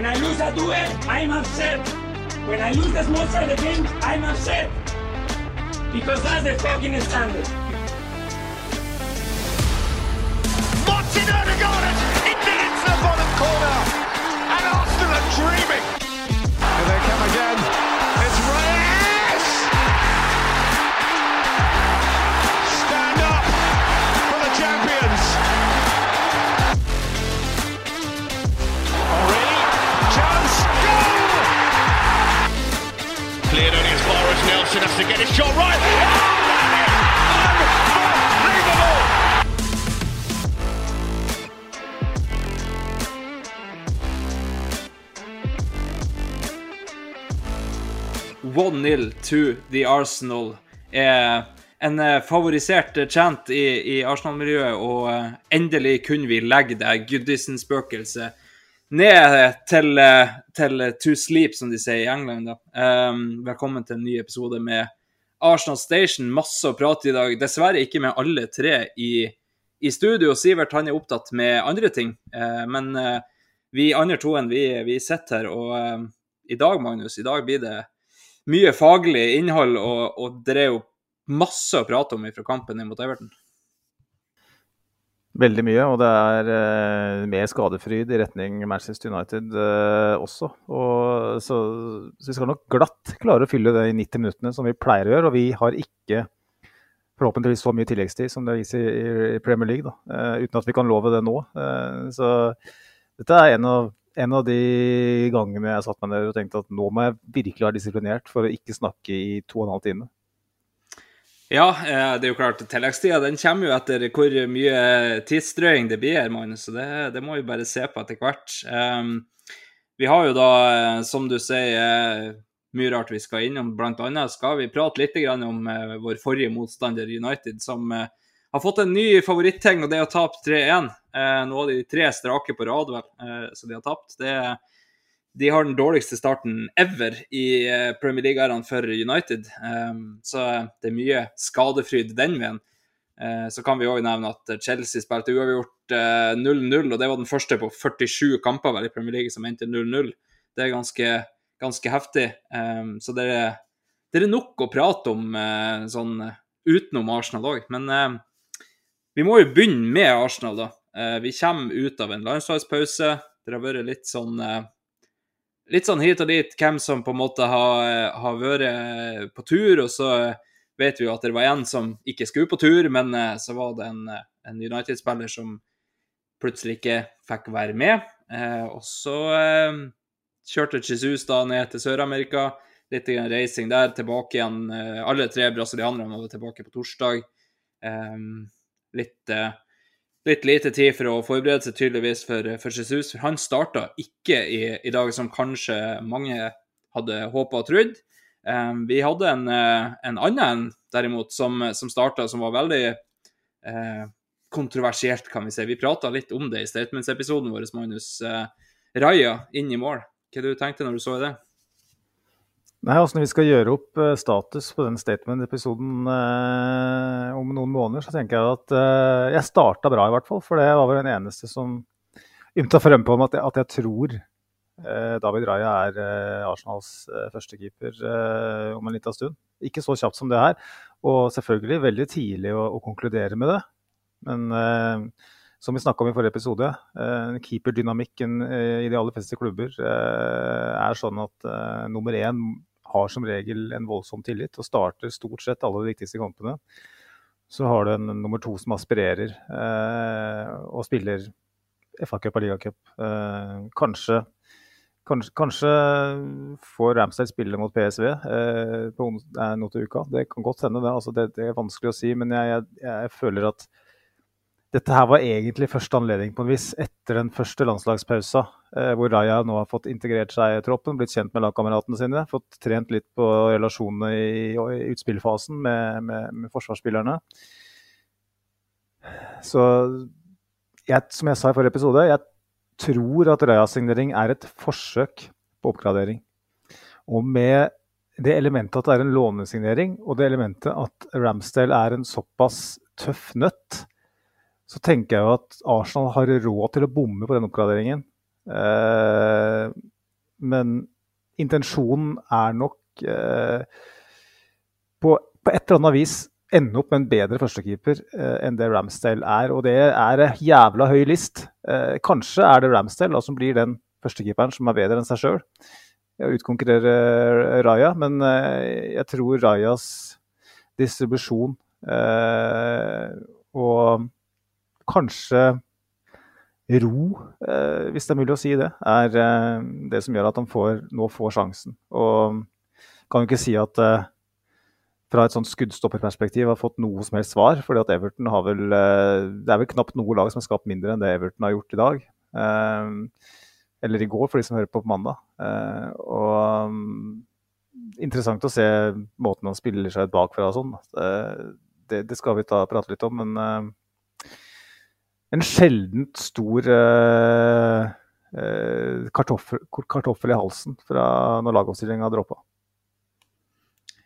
When I lose a duel, I'm upset. When I lose the small side game, I'm upset. Because that's the fucking standard. Martin Odegaard into into the bottom corner. And Arsenal are dreaming. As Nelson has to get his shot right. Oh, that 1-0 to the Arsenal er en eh, favorisert chant i, i Arsenal-miljøet, og eh, endelig kunne vi legge det Goodison-spøkelset ned til, eh, til to sleep, som de sier i England. Um, velkommen til en ny episode med Arsenal Station. Masse å prate i dag. Dessverre ikke med alle tre i, i studio. Sivert han er opptatt med andre ting, Uh, men uh, vi andre to enn vi, vi sitter her, og uh, i dag, Magnus, i dag blir det mye faglig innhold, og, og det er jo masse å prate om fra kampen mot Everton. Veldig mye, og det er eh, mer skadefryd i retning Manchester United eh, også. Og, så, så vi skal nok glatt klare å fylle det i 90 minuttene som vi pleier å gjøre. Og vi har ikke forhåpentligvis så mye tilleggstid som det viser i, i Premier League, eh, uten at vi kan love det nå. Eh, så dette er en av, en av de gangene jeg satt meg ned og tenkte at nå må jeg virkelig være disiplinert for å ikke snakke i to og en halv time. Ja, eh, det er jo klart, tilleggstida den kommer jo etter hvor mye tidsdrøying det blir, Magnus. Så det, det må vi bare se på etter hvert. Um, vi har jo da, eh, som du sier, eh, mye rart vi skal innom. Blant annet skal vi prate litt om vår forrige motstander United, som har fått en ny favoritting, og det er å tape 3-1. Uh, nå har de tre strake på rad, så de har tapt. Det er de har den dårligste starten ever i eh, Premier League-æraen for United. Um, så det er mye skadefryd den veien. Uh, så kan vi òg nevne at Chelsea spilte uavgjort 0-0, uh, og det var den første på 47 kamper i Premier League som endte 0-0. Det er ganske, ganske heftig. Um, så det er, det er, nok å prate om sånn utenom Arsenal òg. Men vi må jo begynne med Arsenal, da. vi kommer ut av en landslagspause. Det har vært litt sånn litt sånn hit og dit hvem som på en måte har, har vært på tur. Og så vet vi jo at det var en som ikke skulle på tur, men eh, så var det en, en United-spiller som plutselig ikke fikk være med. Eh, og så eh, kjørte Jesus da ned til Sør-Amerika. Litt reising der, tilbake igjen. alle tre brasilianerne var tilbake på torsdag. litt litt lite tid for å forberede seg tydeligvis for, for Jesus. For han starta ikke i, i, dag som kanskje mange hadde håpa og trodd. Um, vi hadde en, en annen derimot som, som starta, som var veldig uh, kontroversielt, kan vi si. Vi prata litt om det i statements-episoden vår, Magnus. Uh, Raja inn i mål. Hva du tenkte når du så det? Nei, altså Når vi skal gjøre opp status på den statement-episoden eh, om noen måneder, så tenker jeg at eh, jeg starta bra, i hvert fall. For det var vel den eneste som ymta frem på at at jeg tror eh, David Raja er Arsenals førstekeeper om en liten stund. Ikke så kjapt som det her, og selvfølgelig veldig tidlig å, å konkludere med det. Men som vi snakka om i forrige episode, keeperdynamikken i de aller fleste klubber er sånn at nummer én har som regel en voldsom tillit og starter stort sett alle de viktigste kampene. Så har du en nummer to som aspirerer eh, og spiller FA-cup og ligacup. Eh, kanskje, kanskje, kanskje, får Ramsdale spille mot PSV eh, på nå til uka. Det kan godt hende, det. Altså, det. det. er vanskelig å si. Men jeg, jeg, jeg føler at dette her var egentlig første anledning på en vis etter den første landslagspausa, eh, hvor Raja nå har fått integrert seg i troppen, blitt kjent med lagkameratene sine, fått trent litt på relasjonene i, utspillfasen med, med, med forsvarsspillerne. Så jeg, som jeg sa i forrige episode, jeg tror at Rajas signering er et forsøk på oppgradering. Og med det elementet at det er en lånesignering, og det elementet at Ramsdale er en såpass tøff nøtt, så tenker jeg jo at Arsenal har råd til å bomme på den oppgraderingen. Eh, men intensjonen er nok eh, på, på, et eller annet vis ende opp med en bedre førstekeeper eh, enn det Ramsdale er. Og det er en jævla høy list. Eh, kanskje er det Ramsdale da, som blir den førstekeeperen som er bedre enn seg sjøl å utkonkurrere eh, Raja, men eh, jeg tror Rajas distribusjon og kanskje ro, hvis det er mulig å si det, er det som gjør at han får, nå får sjansen. Og kan jo ikke si at fra et sånt skuddstopperperspektiv har fått noe som helst svar. fordi at Everton har vel Det er vel knapt noe lag som har skapt mindre enn det Everton har gjort i dag. Eller i går, for de som hører på på mandag. Eh, og interessant å se måten han spiller seg ut bakfra og sånn. Det, det, skal vi ta prate litt om, men en sjeldent stor eh, eh, kartoffel, kartoffel, i halsen fra når lagoppstillinga droppa.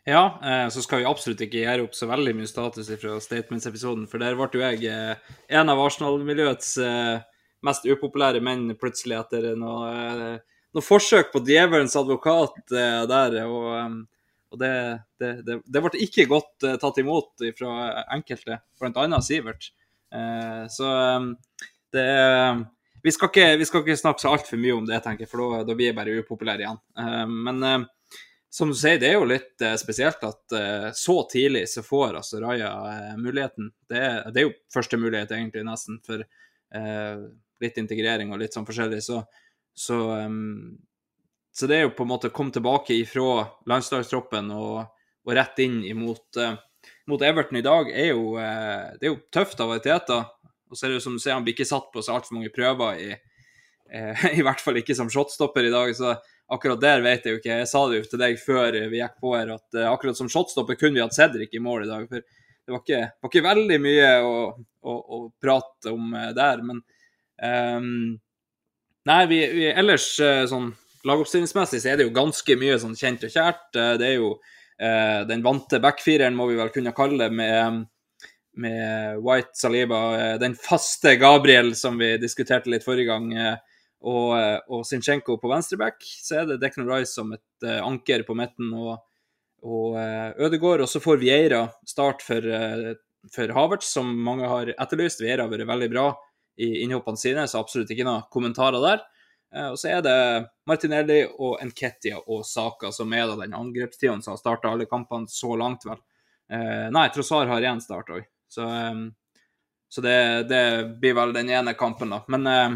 Ja, så skal vi absolutt ikke gjøre opp så veldig mye status fra Statements-episoden, for der ble jo jeg en av Arsenal-miljøets mest upopulære menn plutselig etter noe, eh, noe forsøk på djevelens advokat eh, der. Og, eh, og det, det, det, det, ble ikke godt tatt imot fra enkelte, bl.a. Sivert. Så det vi skal, ikke, vi skal ikke snakke så altfor mye om det, tenker jeg, for da, blir jeg bare upopulær igjen. Men som du sier, det er jo litt spesielt at så tidlig så får altså Raja muligheten. Det er, det er jo første mulighet, egentlig, nesten. For litt integrering og litt sånn forskjellig, så, så, så det er jo på en måte å komme tilbake ifra landslagstroppen og, og rett inn imot mot Everton i dag, er jo, uh, det er jo tøft av Teta. Og så er det jo som du ser, han blir ikke satt på så altfor mange prøver, i, uh, i hvert fall ikke som shotstopper i dag. så akkurat der vet jeg jo ikke. Jeg sa det jo til deg før vi gikk på her, at uh, akkurat som shotstopper kunne vi hatt Cedric i mål i dag. For det var ikke, var ikke veldig mye å, å, å prate om der. Men Um, nei, vi, vi, ellers sånn lagoppstillingsmessig så er det jo ganske mye sånn kjent og kjært. Det er jo den vante backfireren, må vi vel kunne kalle det, med, med White Saliba, den faste Gabriel som vi diskuterte litt forrige gang, og, og Sinchenko på venstreback. Så er det Declan Rice som et anker på midten, og, og Ødegård. Og så får Vieira start for, for Havertz, som mange har etterlyst. Vieira har vært veldig bra i innhoppene sine, så absolutt ikke noen kommentarer der. Eh, og så er det Martinelli og Nketia og Saka som er da den angrepstiden som har starta alle kampene så langt, vel. Eh, nei, Trossar har én start òg, så, eh, så det, det, blir vel den ene kampen, da. Men eh,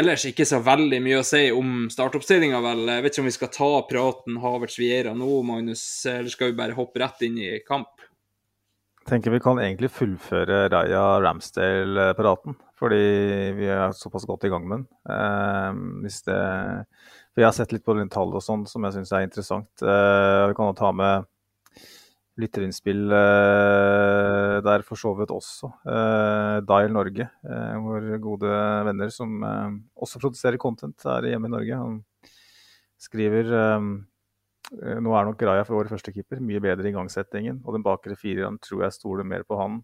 ellers ikke så veldig mye å si om startoppstillinga, vel. Jeg vet ikke om vi skal ta praten Havertz Viera nå, Magnus, eller skal vi bare hoppe rett inn i kamp? Tenker vi kan egentlig fullføre Raja Ramsdale-paraten. Fordi vi er såpass godt i gang med den. Eh, det, for jeg har sett litt på tall og sånn som jeg syns er interessant. Eh, vi kan ta med lytterinnspill eh, der for så vidt også. Eh, Dial Norge, eh, våre gode venner som eh, også produserer content her hjemme i Norge. Han skriver eh, Eh, nå er nok Raja for vår førstekeeper mye bedre i igangsettingen. Og den bakre fireren tror jeg stoler mer på han,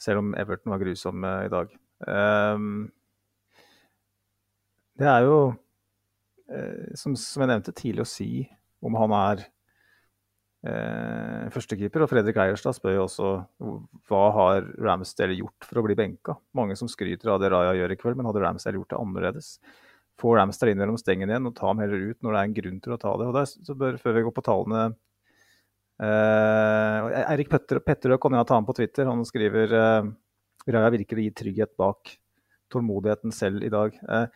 selv om Everton var grusom i dag. Um, det er jo, uh, som, som, jeg nevnte, tidlig å si om han er uh, førstekeeper. Og Fredrik Eierstad spør jo også hva har Ramsdale gjort for å bli benka. Mange som skryter av det Raja gjør i kveld, men hadde Ramsdale gjort det annerledes? Få Ramsdale inn mellom stengene igjen og ta ham heller ut når det er en grunn til å ta det. Og der, så bør, Før vi går på tallene eh, Eirik Petterøe kan jeg ta ham på Twitter. Han skriver eh, Raja virker å gi trygghet bak tålmodigheten selv i dag. Eh,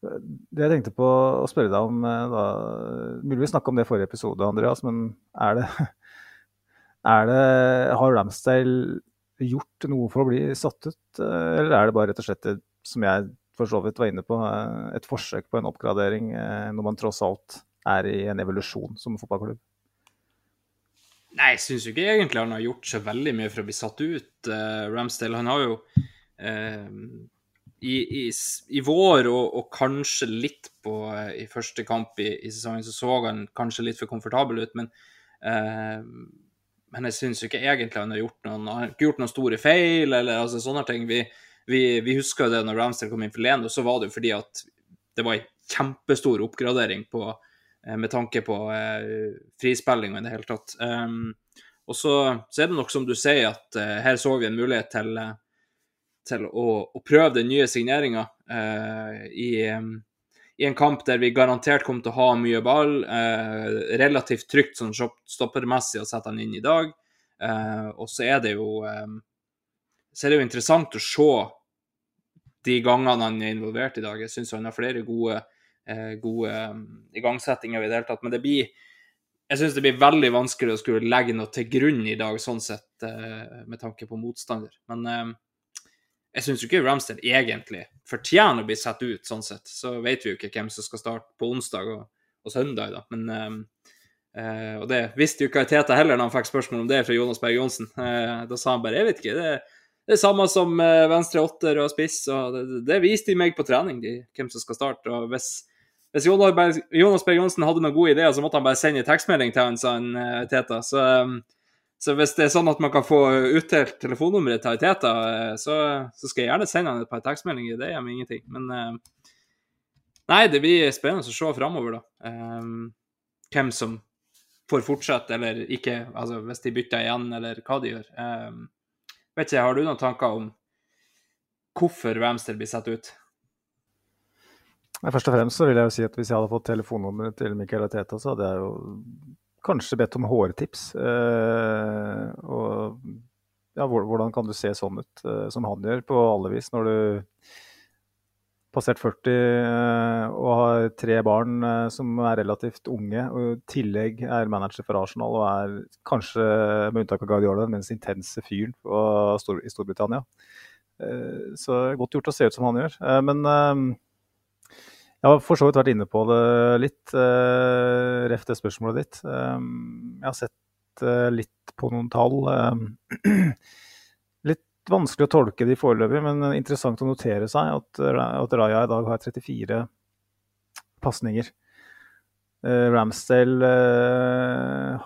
det jeg tenkte på å spørre deg om eh, da, Mulig vi snakka om det i forrige episode, Andreas, men er det, er det Har Ramsdale gjort noe for å bli satt ut, eh, eller er det bare rett og slett, det, som jeg for så vidt var inne på, eh, et forsøk på en oppgradering eh, når man tross alt er i en evolusjon som fotballklubb? Nei, jeg syns jo ikke egentlig han har gjort så veldig mye for å bli satt ut, uh, Ramsdale. Han har jo uh, i, i, i, vår, og, og, kanskje litt på uh, i første kamp i, i, sesongen, så så han kanskje litt for komfortabel ut, men men jeg syns ikke egentlig han har gjort noen, har gjort noen store feil, eller altså, sånne ting. Vi, vi, vi husker jo det når Ramsdale kom inn for Leno, så var det jo fordi at det var en kjempestor oppgradering på Eh, med tanke på eh, frispilling og i det hele tatt. Um, og så, så, er det nok som du sier, at uh, her så vi en mulighet til, til å, å, prøve den nye signeringa uh, i, um, i, en kamp der vi garantert kom til å ha mye ball. Uh, relativt trygt sånn stoppermessig å sette han inn i dag. og så er det jo um, så er det jo interessant å se de gangene han er involvert i dag. Jeg syns han har flere gode Eh, gode um, igangsettinger i det hele tatt. Men det blir jeg syns det blir veldig vanskelig å skulle legge noe til grunn i dag, sånn sett, eh, med tanke på motstander. Men eh, jeg syns ikke Ramstead egentlig fortjener å bli satt ut, sånn sett. Så vet vi jo ikke hvem som skal starte på onsdag og, og søndag, da. Men og det visste jo ikke Teta heller når han fikk spørsmål om det fra Jonas Berg Johnsen. da sa han bare jeg vet ikke, det, det er samme som venstre åtter og spiss. og det, det viste de meg på trening, de, hvem som skal starte. og hvis hvis Jonas Berg Johnsen hadde noen gode ideer, så måtte han bare sende en tekstmelding til han, sa han uh, Teta. Så, um, så, hvis det er sånn at man kan få utdelt telefonnummeret til Teta, uh, så, så, skal jeg gjerne sende han et par tekstmeldinger. Det gjør meg ingenting. Men nei, det blir spennende å se framover, da. Um, hvem som får fortsette eller ikke, altså hvis de bytter igjen, eller hva de gjør. Vet ikke, Har du noen tanker om hvorfor Ramster blir satt ut? Først og fremst så vil jeg jo si at hvis jeg hadde fått telefonnummeret til Michael Teta, så hadde jeg jo kanskje bedt om hårtips. Eh, og ja, hvordan kan du se sånn ut eh, som han gjør, på alle vis, når du passert 40 eh, og har tre barn eh, som er relativt unge, og i tillegg er manager for Arsenal og er kanskje, med unntak av Guardiola, den mest intense fyren i Storbritannia. Eh, så godt gjort å se ut som han gjør. Men jeg har for så vidt vært inne på det litt, ref det spørsmålet ditt. Jeg har sett litt på noen tall. Vanskelig å tolke de foreløpig, men interessant å notere seg at, at Raja i dag har 34 pasninger. Uh, Ramsdale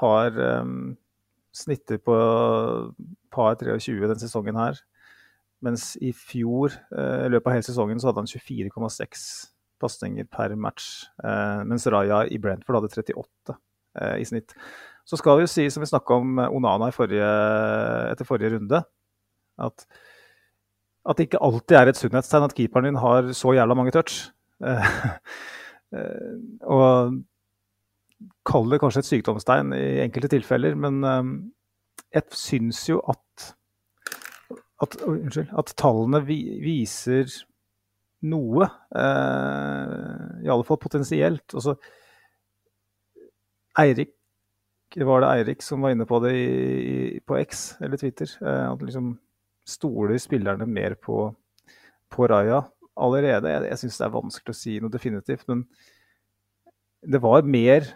har um, snitter på par 23 denne sesongen her. Mens i fjor, i løpet av hele sesongen, så hadde han 24,6 pasninger per match. Eh, mens Raja i Brentford hadde 38 eh, i snitt. Så skal vi jo si, som vi snakka om Onana forrige, etter forrige runde, at, at det ikke alltid er et sunnhetstegn at keeperen din har så jævla mange touch. Eh, og kall det kanskje et sykdomstegn i enkelte tilfeller, men jeg syns jo at, at, unnskyld, at tallene viser noe. Eh, I alle fall potensielt. Og så Eirik var det Eirik som var inne på det i, på X eller Twitter. Eh, at liksom stoler spillerne mer på, på Raja allerede. Jeg, jeg syns det er vanskelig å si noe definitivt, men det var mer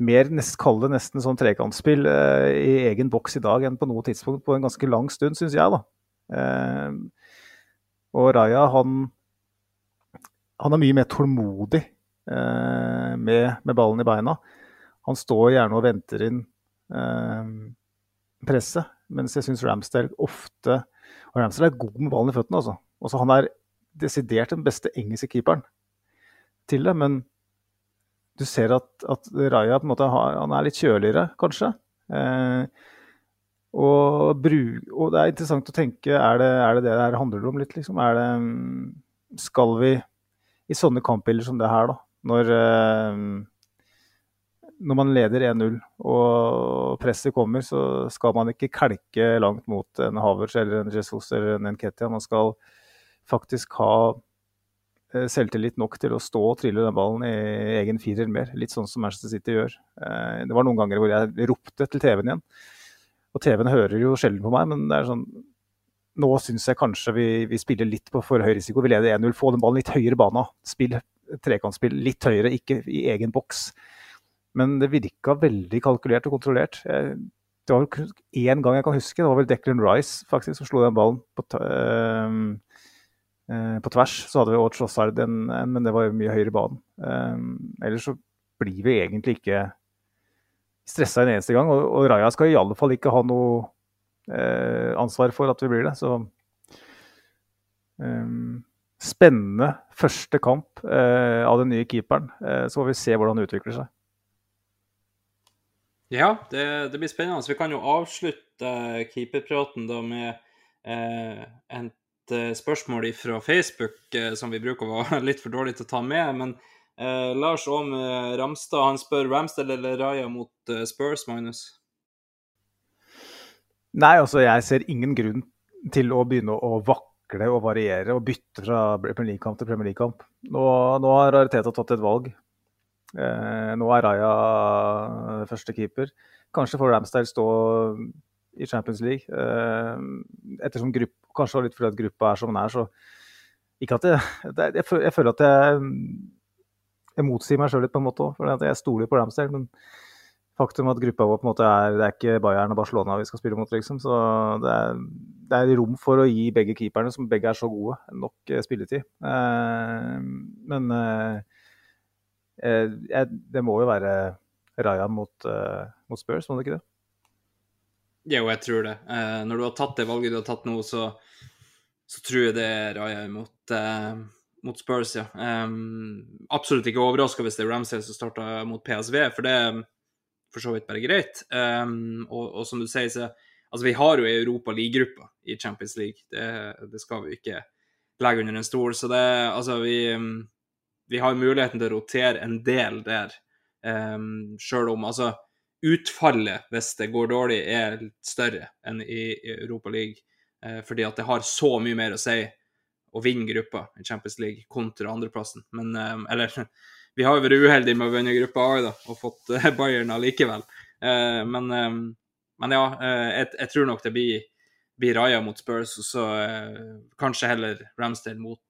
mer nest, Kall det nesten sånn trekantspill eh, i egen boks i dag enn på noe tidspunkt på en ganske lang stund, syns jeg. da. Eh, og Raja han han er mye mer tålmodig eh, med, med, ballen i beina. Han står gjerne og venter inn eh, presset, mens jeg syns Ramsdale ofte og Ramsdale er god med ballen i føttene. Altså. Også han er desidert den beste engelske keeperen til det, men du ser at, at Raja på en måte har, han er litt kjøligere, kanskje. Eh, og, bruk, og, det er interessant å tenke er det er det, det her handler om litt, liksom? Er det, skal vi i sånne kampbilder som det her, da, når, eh, når man leder 1-0 og presset kommer, så skal man ikke kelke langt mot en Havertz eller en Jesus eller en Nketia. Man skal faktisk ha eh, selvtillit nok til å stå og trille den ballen i egen firer mer. Litt sånn som Manchester City gjør. Eh, det var noen ganger hvor jeg ropte til TV-en igjen. Og TV-en hører jo sjelden på meg, men det er sånn Nå syns jeg kanskje vi, vi, spiller litt på for høy risiko. Vi leder 1-0. Få den ballen litt høyere bana. Spill trekantspill litt høyere, ikke i egen boks. Men det virka veldig kalkulert og kontrollert. Det var én gang jeg kan huske, det var vel Declan Rice faktisk som slo den ballen på, øh, på tvers. Så hadde vi også Trossard, en, en, men det var jo mye høyere i banen. Um, ellers så blir vi egentlig ikke stressa en eneste gang. Og, og Raja skal i alle fall ikke ha noe eh, ansvar for at vi blir det. Så um, spennende første kamp av den nye keeperen. Så får vi se hvordan det utvikler seg. Ja, det, det, blir spennende. Vi kan jo avslutte keeperpraten da med eh, et eh, spørsmål fra Facebook eh, som vi bruker å være litt for dårlige til å ta med. men Eh, Lars Aam Ramstad han spør Ramsdale eller Raja mot eh, Spurs, Magnus? Nei, altså jeg ser ingen grunn til å begynne å vakle og variere og bytte fra Premier League-kamp til Premier League-kamp. Nå, nå, har Rariteta tatt et valg. Eh, nå er Raja første keeper. Kanskje får Ramsdale stå i Champions League. Eh, ettersom grupp, kanskje litt fordi at gruppa er som den er, så ikke at det, jeg, jeg, føler at jeg jeg motsier meg sjøl litt, på en måte òg. Jeg stoler på Ramsdale. Men faktum at gruppa vår på en måte er Det er ikke Bayern og Barcelona vi skal spille mot, liksom. Så det er, det er rom for å gi begge keeperne, som begge er så gode, nok eh, spilletid. Eh, men eh, eh, det må jo være Raja mot, eh, mot Spurs, må det ikke det? Jo, jeg tror det. Eh, når du har tatt det valget du har tatt nå, så, så tror jeg det er Raja mot mot Spurs, ja. Absolutt ikke overraska hvis det er Ramsay som starter mot PSV, for det er for så vidt bare greit. Og, og, som du sier, så Altså, vi har jo Europa League-gruppe i Champions League. Det, det, skal vi ikke legge under en stol. Så det Altså, vi, vi har muligheten til å rotere en del der. Um, Sjøl om altså utfallet, hvis det går dårlig, er større enn i, Europa League. Uh, fordi at det har så mye mer å si å vinne gruppa i Champions League kontra andreplassen. Men um, Eller vi har jo vært uheldige med å vinne gruppa A da, og fått uh, Bayern allikevel. Uh, men, um, men, ja, jeg, jeg, tror nok det blir, blir Raja mot Spurs, og så kanskje heller Ramsdale mot,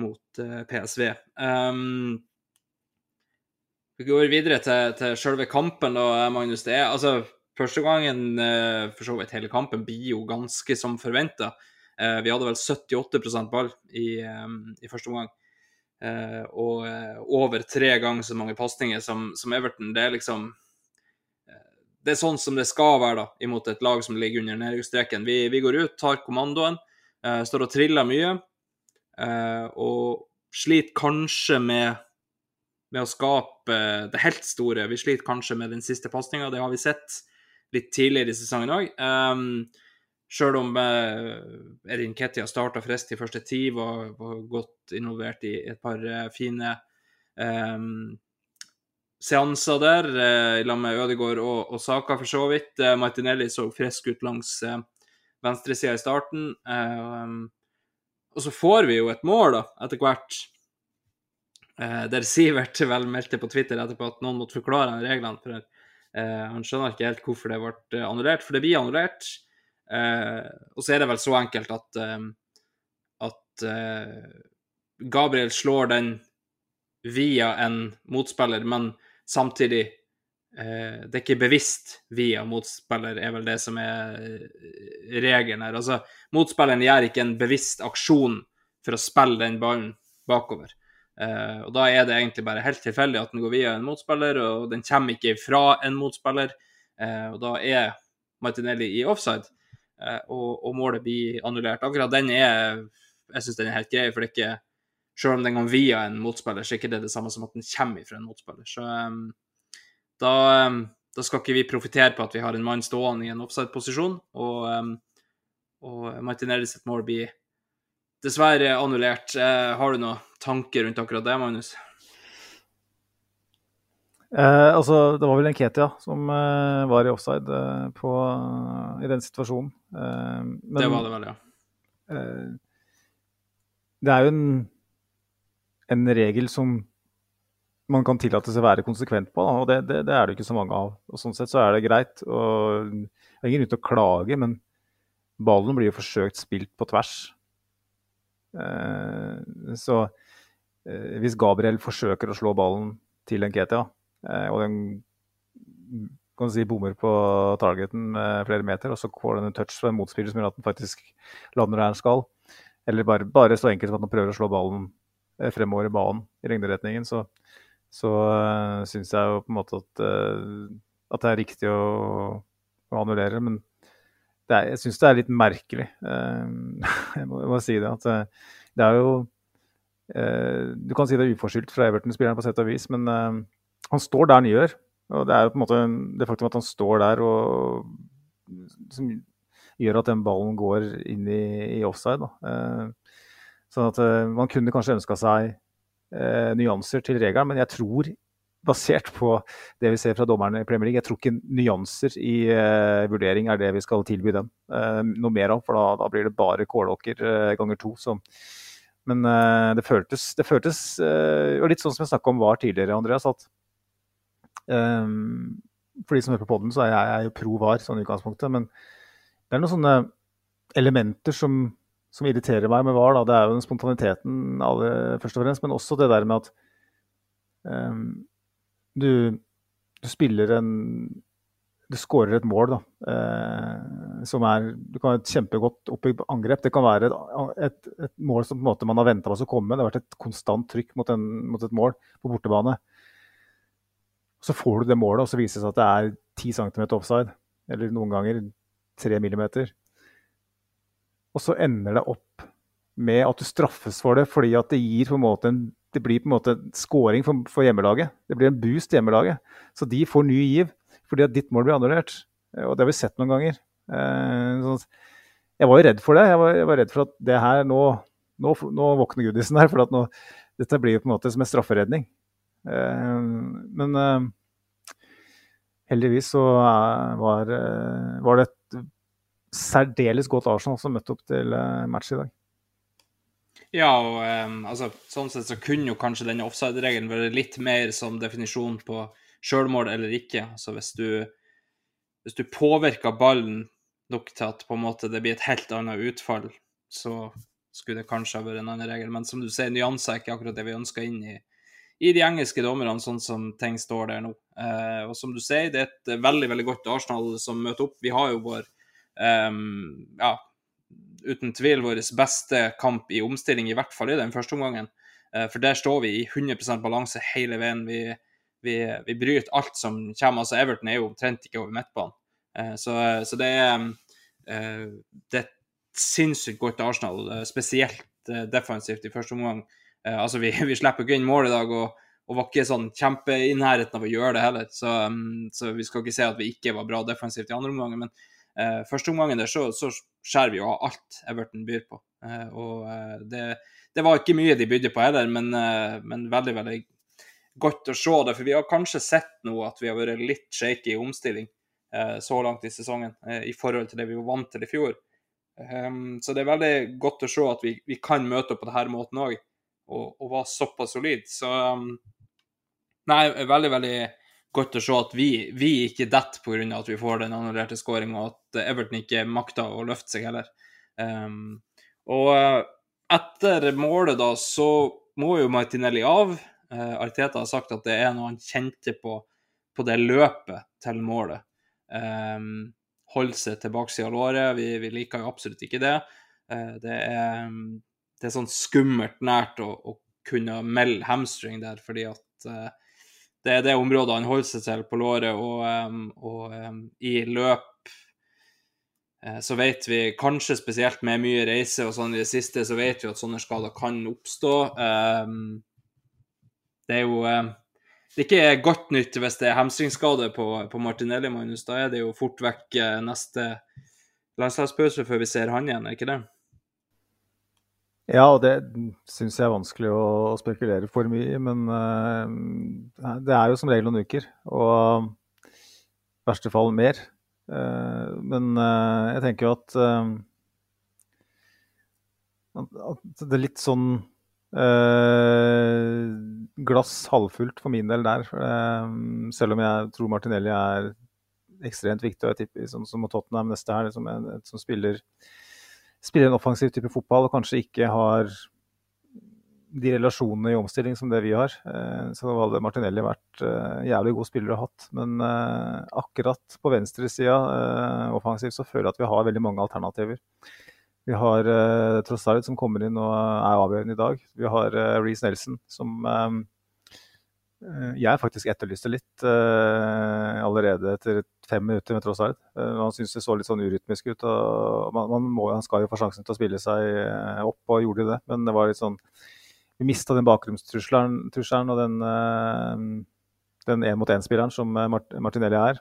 mot PSV. Um, vi går videre til, til selve kampen, da, Magnus. Det er altså Første gangen, for så vidt hele kampen, blir jo ganske som forventa. Eh, vi hadde vel 78% ball i, i første omgang. Eh, og eh, over tre ganger så mange pasninger som, som, Everton. Det er liksom Det er sånn som det skal være da, imot et lag som ligger under nedrykksstreken. Vi, vi, går ut, tar kommandoen, står og triller mye. Og sliter kanskje med, med å skape det helt store. Vi sliter kanskje med den siste pasninga, det har vi sett litt tidligere i sesongen òg. Um, Sjøl om eh, Erin Ketty starta frist i første ti, var, var, godt involvert i et par eh, fine um, seanser der, uh, i lag med Ødegaard og, og Saka for så vidt. Uh, Martinelli så frisk ut langs uh, venstresida i starten. Eh, og så får vi jo et mål, da, etter hvert. Eh, der Sivert vel meldte på Twitter etterpå at noen måtte forklare reglene. for Han skjønner ikke helt hvorfor det ble annullert, for det blir annullert. Eh, og så er det vel så enkelt at, eh, at eh, Gabriel slår den via en motspiller, men samtidig det er ikke bevisst via motspiller, er vel det som er regelen her. Altså, motspilleren gjør ikke en bevisst aksjon for å spille den ballen bakover. Uh, og Da er det egentlig bare helt tilfeldig at den går via en motspiller, og den kommer ikke fra en motspiller. Og Da er Martinelli i offside. Eh, og, og, målet blir annullert. Akkurat den er jeg synes den er helt grei, for det er ikke selv om den går via en motspiller, så er det ikke det det samme som at den kommer fra en motspiller. Så um, da, da, skal ikke vi profitere på at vi har en mann stående i en offside-posisjon, og, og Martinelli sitt mål blir dessverre annullert. Uh, har du noen tanker rundt akkurat det, Magnus? Eh, altså, det var vel en Ketia som eh, var i offside eh, på, i den situasjonen. Eh, men, det var det vel, ja. Eh, det er jo en, en, regel som man kan tillate seg å være konsekvent på. Da. og det, det, det, er det ikke så mange av. og Sånn sett så er det greit. og Det er ingen grunn til å klage, men ballen blir jo forsøkt spilt på tvers. Eh, så eh, hvis Gabriel forsøker å slå ballen til Nketia, eh, og den kan si, bommer på targeten med flere meter, og så får den en touch fra en motspiller som gjør at den faktisk lander der den skal, eller bare, bare så enkelt som at han prøver å slå ballen eh, fremover i banen i regneretningen, så, så uh, syns jeg jo på en måte at, uh, at det er riktig å, å annullere. Men er, jeg syns det er litt merkelig. Uh, jeg, må, jeg, må, si det. At det er jo Du kan si det er uforskyldt fra Everton-spilleren på sett og vis, men han står der han gjør. Og det er jo på en måte det faktum at han står der og som gjør at den ballen går inn i, i offside. Eh, sånn at man kunne kanskje ønska seg nyanser til regelen, men jeg tror, basert på det vi ser fra dommerne i Premier League, jeg tror ikke nyanser i eh, vurdering er det vi skal tilby dem eh, noe mer av. For da, da blir det bare kålåker eh, ganger to. Så. Men det føltes, det føltes litt sånn som jeg snakka om var tidligere, Andreas, at Um, for de som hører på poden, så er jeg, jeg er jo pro VAR sånn i utgangspunktet. Men det er noen sånne elementer som, som irriterer meg med VAR. Da. Det er jo den spontaniteten alle, først og fremst, men også det der med at um, du, du, spiller en Du skårer et mål da, uh, som er Du kan ha et kjempegodt oppbygd angrep. Det kan være et, et, et mål som måte man har venta på å komme. Det har vært et konstant trykk mot, en, mot et mål på bortebane. Så får du det målet, og så viser det seg at det er 10 cm offside. Eller noen ganger 3 millimeter. Og så ender det opp med at du straffes for det fordi at det gir på en måte en det blir på en måte scoring for, for, hjemmelaget. Det blir en boost til hjemmelaget. Så de får ny giv fordi at ditt mål blir annullert. Og det har vi sett noen ganger. Eh, jeg var jo redd for det. Jeg var, jeg var redd for at det her nå Nå, nå våkner Gudisen her. For at nå, dette blir på en måte som en strafferedning. Eh, men eh, heldigvis så eh, var, var det et særdeles godt Arsenal som møtte opp til match i dag. Ja, og um, altså, sånn sett så kunne jo kanskje denne offside-regelen være litt mer som definisjon på sjølmål eller ikke. Altså hvis du, hvis du påvirker ballen nok til at på en måte det blir et helt annet utfall, så skulle det kanskje ha vært en annen regel. Men som du sier, nyanser er ikke akkurat det vi ønsker inn i, i de engelske dommerne, sånn som ting står der nå. Uh, og som du sier, det er et veldig veldig godt Arsenal som møter opp. Vi har jo vår ja, uten tvil vår beste kamp i omstilling, i hvert fall i den første omgangen. Eh, for der står vi i 100% balanse hele veien. Vi, vi, vi, bryter alt som kommer. Altså Everton er jo omtrent ikke over midtbanen. Eh, så, så, det er eh, det er sinnssykt godt Arsenal, eh, spesielt defensivt i første omgang. Altså, vi, vi slipper ikke inn mål i dag, og, og var ikke sånn kjempe i nærheten av å gjøre det heller. Så, um, så, vi skal ikke si at vi ikke var bra defensivt i andre omgang. Men uh, første omgangen der så, så skjærer vi jo av alt Everton byr på. Uh, og det, det, var ikke mye de bydde på heller, men, men, veldig, veldig godt å se det. For vi har kanskje sett nå at vi har vært litt shaky i omstilling så langt i sesongen i forhold til det vi var vant til i fjor. Um, så det er veldig godt å se at vi, vi kan møte opp på denne måten òg og, og var såpass solid. Så um, Nei, veldig, veldig godt å se at vi, vi ikke detter pga. at vi får den annullerte skåringa, og at Everton ikke makter å løfte seg heller. Um, og uh, etter målet, da, så må jo Martinelli av. Uh, Arteta har sagt at det er noe han kjente på på det løpet til målet. Um, holde seg til baksida av låret. Vi, vi, liker jo absolutt ikke det. Uh, det er det er sånn skummelt nært å, å kunne melde hamstring der, fordi at uh, det er det området han holder seg til på låret, og, um, og um, i løp uh, så vet vi, kanskje spesielt med mye reise og sånn i det siste, så vet vi at sånne skader kan oppstå. Um, det er jo det er ikke godt nytt hvis det er hamstringsskade på, på Martinelli, Magnus. Da er det jo fort vekk neste landslagspause før vi ser han igjen, er ikke det? Ja, og det syns jeg er vanskelig å spekulere for mye. Men uh, det er jo som regel noen uker, og i verste fall mer. Uh, men uh, jeg tenker jo at, at det er litt sånn glass halvfullt for min del der. selv om jeg tror Martinelli er ekstremt viktig. Og jeg tipper sånn som Tottenham neste her, som, en, som spiller, spiller, en offensiv type fotball og kanskje ikke har de relasjonene i omstilling som det vi har. Så da hadde Martinelli vært eh, jævlig god spiller å ha hatt. Men eh, akkurat på venstresida eh, offensivt så føler jeg at vi har veldig mange alternativer. Vi har eh, Trossard som kommer inn og er avgjørende i dag. Vi har eh, Reece Nelson som eh, Eh, jeg faktisk etterlyste litt uh, allerede etter fem minutter med Trossard. Uh, han syntes det så litt sånn urytmisk ut. og man, man må, Han skal jo få sjansen til å spille seg opp, og gjorde det. Men det var litt sånn Vi mista den bakromstrusselen og den, den én-mot-én-spilleren som Martinelli er.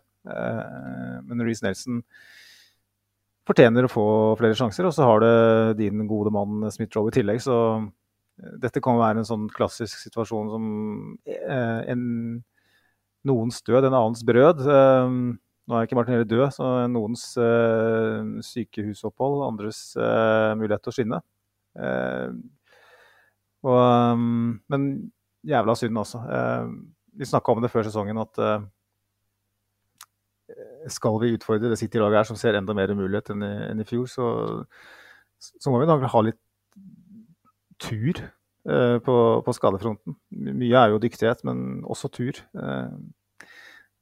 men Reece Nelson fortjener å få flere sjanser. Og så har det din gode mann Smith-Roe i tillegg, så dette kan være en sånn klassisk situasjon som eh, en, noens død, en annens brød. Eh, nå er ikke Martin Helle død, så noens eh, sykehusopphold, andres mulighet til å skinne. Og, men jævla synd, altså. vi snakka om det før sesongen at skal vi utfordre det City-laget her, som ser enda mer mulighet enn i, enn i fjor, så, så må vi da ha litt tur eh, på, på, skadefronten. Mye er jo dyktighet, men også tur. Eh,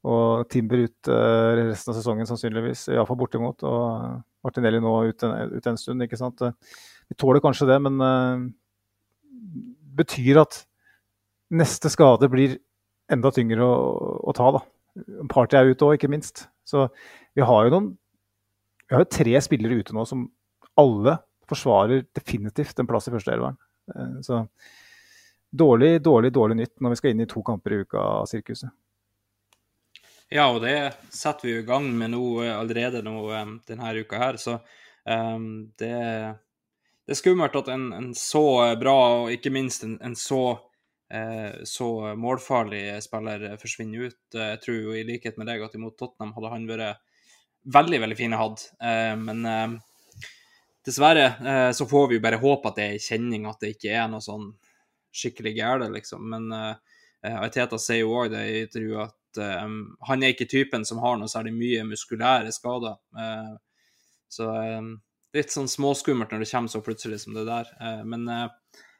og Timber ut eh, resten av sesongen sannsynligvis, iallfall bortimot. Og Martinelli nå ut en, ut en, stund. ikke sant? Vi tåler kanskje det, men det betyr at neste skade blir enda tyngre å, å ta. da. Party er ute òg, ikke minst. Så vi har jo noen vi har jo tre spillere ute nå som alle forsvarer definitivt en plass i førsteelveren. Eh, så dårlig, dårlig, dårlig nytt når vi skal inn i to kamper i uka av sirkuset. Ja, og det setter vi i gang med nå eh, allerede nå, eh, denne uka her. Så um, det, det, er skummelt at en, en, så bra, og ikke minst en, en så, så målfarlig spiller forsvinner ut. Jeg tror jo i likhet med deg at imot Tottenham hadde han vært veldig, veldig fin å ha. Uh, men dessverre eh, så får vi jo bare håpe at det er en kjenning, at det ikke er noe sånn skikkelig gærent, liksom. Men uh, Aiteta sier jo òg det i intervjuet at uh, han er ikke typen som har noe særlig mye muskulære skader. Uh, så um, litt sånn småskummelt når det kommer så plutselig som det der. men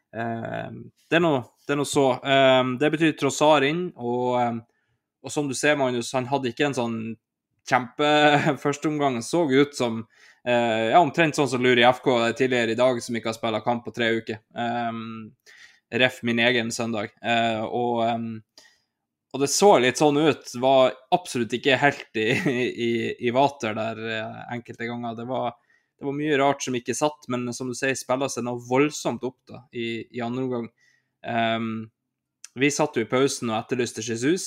det er noe så. det betyr Trossar inn, og, og som du ser, Magnus, han hadde ikke en sånn kjempe førsteomgang. Så ut som Uh, ja, omtrent sånn som Luri FK tidligere i dag, som ikke har spilt kamp på tre uker. Um, ref min egen søndag. Uh, og, um, og, det så litt sånn ut. Var absolutt ikke helt i, i, i vater der uh, enkelte ganger. Det var, det var, mye rart som ikke satt, men som du sier, spiller seg noe voldsomt opp da, i, i andre omgang. Um, vi satt jo i pausen og etterlyste Jesus.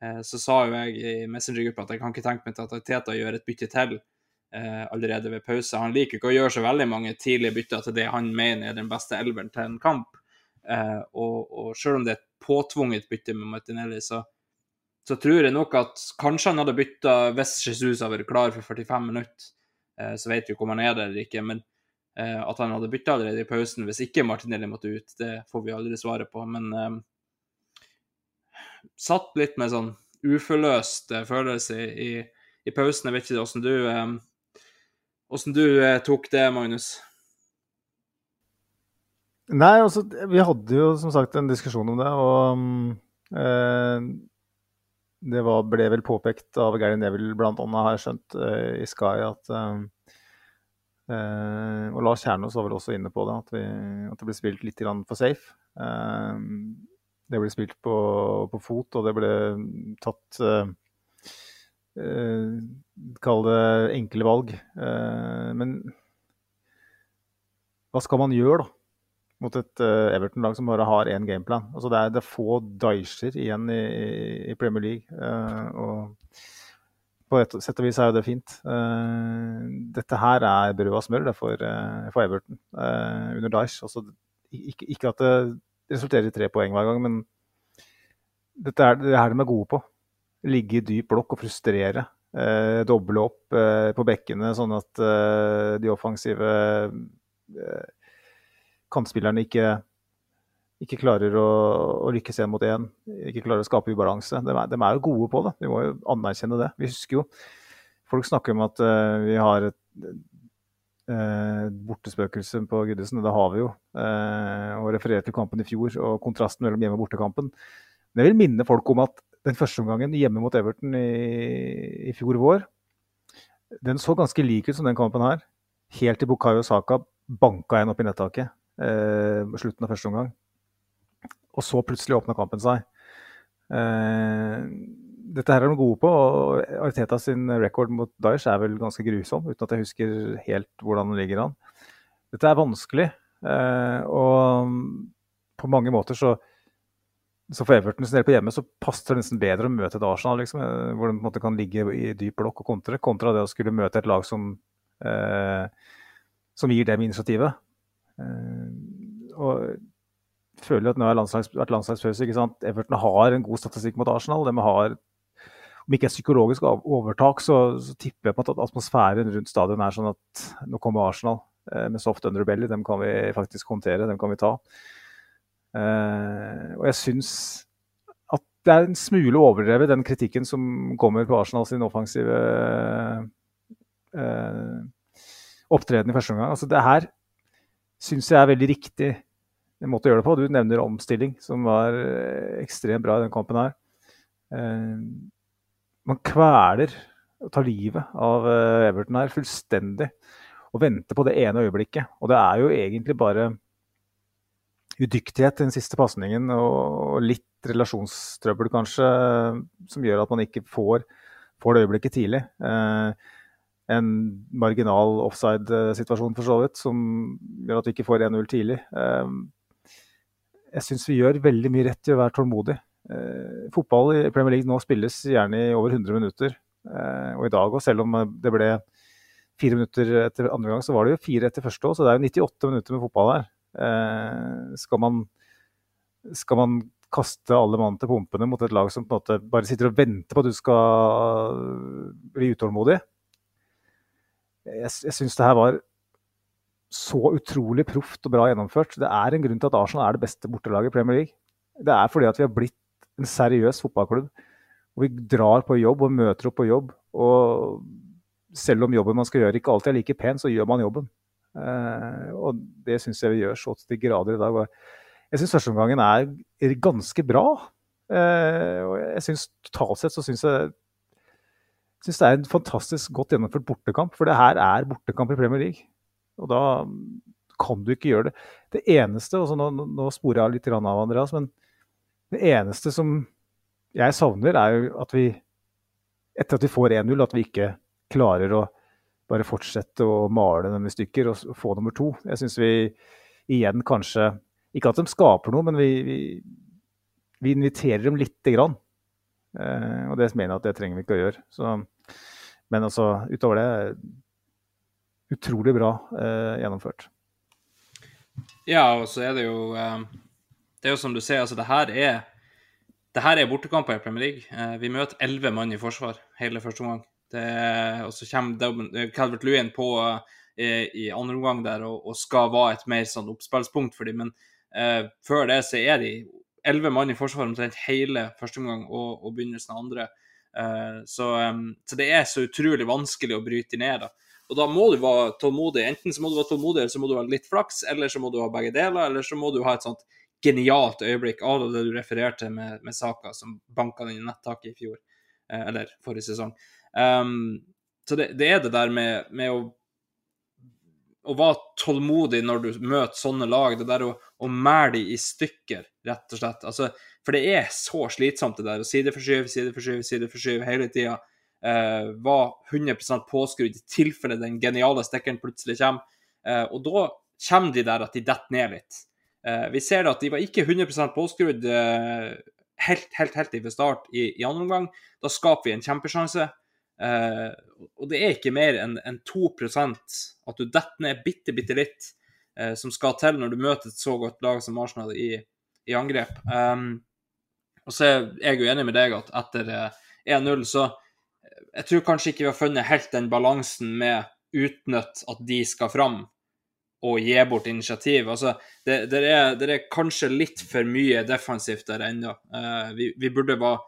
så sa jo jeg i Messenger-gruppa at jeg kan ikke tenke meg til at Teta gjør et bytte til eh, allerede ved pause. Han liker ikke å gjøre så veldig mange tidlige bytter til det han mener er den beste elveren til en kamp. Eh, og, og selv om det er et påtvunget bytte med Martinelli, så, så, tror jeg nok at kanskje han hadde bytta hvis Jesus hadde vært klar for 45 minutter. Eh, så vet vi ikke om han er der eller ikke. men eh, at han hadde bytta allerede i pausen hvis ikke Martinelli måtte ut, det får vi aldri svaret på. Men eh, satt litt med sånn uforløst eh, følelse i, i, pausen. Jeg vet ikke åssen du Åssen du eh, tok det, Magnus? Nei, altså, vi hadde jo som sagt en diskusjon om det, og eh, det var, ble vel påpekt av Gary Neville bl.a., har jeg skjønt, eh, i Sky at eh, eh, Og Lars Kjernås var vel også inne på det, at, vi, at det ble spilt litt for safe. Eh, det ble spilt på, på, fot, og det ble tatt Kall det enkle valg. Eh, men hva skal man gjøre, da? Mot et uh, Everton-lag som bare har én gameplan. Altså det, er, det er få Daisher igjen i, i, Premier League. Og på et sett og vis er jo det fint. Dette her er brød og smør det for, for Everton under Dyesh. Altså, ikke, ikke, at det resulterer i tre poeng hver gang, men dette er det er de er gode på ligge i dyp blokk og frustrere. Eh, doble opp eh, på bekkene, sånn at eh, de offensive eh, kantspillerne ikke ikke klarer å, å lykkes én mot én, ikke klarer å skape ubalanse. De er, de er, jo gode på det, vi må jo anerkjenne det. Vi husker jo Folk snakker om at uh, vi har et uh, bortespøkelse på Goodison, og det har vi jo. Og refererer til kampen i fjor og kontrasten mellom hjemme- og bortekampen. Men jeg vil minne folk om at den første omgangen hjemme mot Everton i, i fjor vår, den så ganske lik ut som den kampen her. Helt til Bukayo Saka banka en opp i nettaket eh, slutten av første omgang. Og så plutselig åpna kampen seg. Eh, dette her er de gode på, og Arteta sin record mot Daesh er vel ganske grusom, uten at jeg husker helt hvordan den ligger an. Dette er vanskelig, eh, og på mange måter så så for Everton del på hjemme så passer det nesten bedre å møte et Arsenal, liksom, eh, hvor de på en måte kan ligge i dyp blokk og kontre, kontra det å skulle møte et lag som, eh, som gir dem initiativet. Eh, og føler at nå har landslags, vært landslagspause. ikke sant? Everton har en god statistikk mot Arsenal. De har, om ikke et psykologisk overtak, så, så, tipper jeg på at atmosfæren rundt stadion er sånn at nå kommer Arsenal eh, med soft underbelly. Dem kan vi faktisk håndtere, dem kan vi ta. Eh, og jeg syns at det er en smule overdrevet, den kritikken som kommer på Arsenal sin offensive eh, opptreden i første omgang. Altså, det her syns jeg er veldig riktig måte å gjøre det på. Du nevner omstilling, som var eh, ekstremt bra i den kampen her. Eh, man kveler og tar livet av eh, Everton her fullstendig. Og venter på det ene øyeblikket. Og det er jo egentlig bare udyktighet den siste pasningen og litt relasjonstrøbbel kanskje, som gjør at man ikke får, får det øyeblikket tidlig. Eh, en marginal offside-situasjon for så vidt, som gjør at vi ikke får 1-0 tidlig. Eh, jeg syns vi gjør veldig mye rett i å være tålmodig. Eh, fotball i Premier League nå spilles gjerne i over 100 minutter. Eh, og i dag òg, selv om det ble fire minutter etter andre gang, så var det jo fire etter første òg. Så det er jo 98 minutter med fotball her. Eh, skal, man, skal man kaste alle mann til pumpene mot et lag som på en måte bare sitter og venter på at du skal bli utålmodig? Jeg, jeg syns det her var så utrolig proft og bra gjennomført. Det er en grunn til at Arsenal er det beste bortelaget i Premier League. Det er fordi at vi har blitt en seriøs fotballklubb. Og vi drar på jobb og møter opp på jobb. Og selv om jobben man skal gjøre ikke alltid er like pen, så gjør man jobben. Eh, og det syns jeg vi gjør så til de grader i dag. Jeg syns førsteomgangen er ganske bra. Eh, og jeg syns totalt sett så syns jeg synes det er en fantastisk godt gjennomført bortekamp. For det her er bortekamp i Premier League. Og da kan du ikke gjøre det. Det eneste og Nå, nå sporer jeg litt av, Andreas, men det eneste som jeg savner, er jo at vi etter at vi får 1-0, at vi ikke klarer å bare fortsette å male dem i stykker og få nummer to. Jeg syns vi igjen kanskje Ikke at de skaper noe, men vi, vi, vi inviterer dem lite grann. Eh, og det mener jeg at det trenger vi ikke å gjøre. Så, men altså, utover det utrolig bra eh, gjennomført. Ja, og så er det jo eh, Det er jo som du sier, altså det her er det her er bortekamper i Premier League. Eh, vi møter elleve mann i forsvar hele første omgang. Og så kommer Calvert Lewin på eh, i andre omgang der og, og, skal være et mer sånn oppspillspunkt for dem. Men eh, før det så er de elleve mann i forsvar omtrent hele første omgang og, og begynnelsen av andre. Eh, så, um, så, det er så utrolig vanskelig å bryte ned. da. Og da må du være tålmodig. Enten så må du være tålmodig, eller så må du ha litt flaks, eller så må du ha begge deler, eller så må du ha et sånt genialt øyeblikk av det du refererte med, med Saka, som banka den i nettaket i fjor, eh, eller forrige sesong. Um, så det, det, er det der med, med å, å være tålmodig når du møter sånne lag. Det der å, å mæle de i stykker, rett og slett. Altså, for det er så slitsomt, det der. Å sideforskyve, sideforskyve, sideforskyve hele tida Uh, var 100 påskrudd i tilfelle den geniale stikkeren plutselig kommer. Uh, og da kommer de der at de detter ned litt. Uh, vi ser at de var ikke 100 påskrudd eh, helt, helt, helt fra start i, i, andre omgang. Da skaper vi en kjempesjanse. Eh, og det er ikke mer enn en 2 at du detter ned bitte, bitte litt, uh, som skal til når du møter et så godt lag som Arsenal i, i angrep. Um, og så er jeg jo enig med deg at etter 1-0 så jeg tror kanskje ikke vi har funnet helt den balansen med utnytt at de skal fram. og gi bort initiativ. Altså, det, det, er, det er kanskje litt for mye defensivt der ennå. Uh, vi, vi, burde være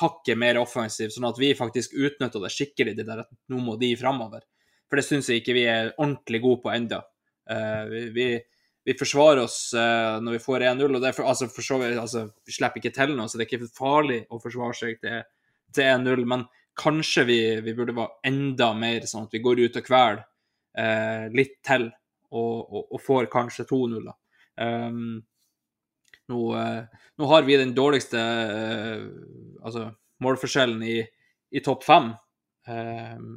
hakket mer offensivt, sånn at vi faktisk utnytter det skikkelig, det der at nå må de framover. For det syns jeg ikke vi er ordentlig gode på ennå. Uh, vi, vi, vi, forsvarer oss uh, når vi får 1-0, og derfor, altså, så altså, vi slipper ikke til noe, så det er ikke farlig å forsvare seg til, til 1-0. Men kanskje vi, vi, burde være enda mer sånn at vi går ut og kveler uh, litt til og, og, og får kanskje 2-0. Um, nå, uh, nå, har vi den dårligste uh, altså målforskjellen i, i topp fem. Um,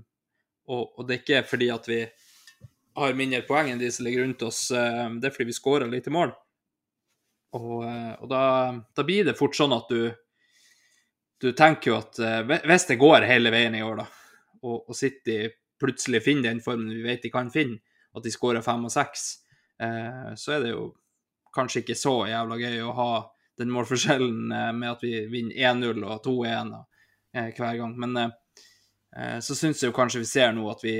og, og, det er ikke fordi at vi har mindre poeng enn de som ligger rundt oss, uh, det er fordi vi skårer lite mål. Og, og da, da, blir det fort sånn at du du tenker jo at hvis det går hele veien i år, da, og, og City plutselig finner den formen vi vet de kan finne, at de skårer fem og seks, eh, så er det jo kanskje ikke så jævla gøy å ha den målforskjellen eh, med at vi vinner 1-0 og 2-1 eh, hver gang. Men eh, så syns jeg jo kanskje vi ser nå at vi,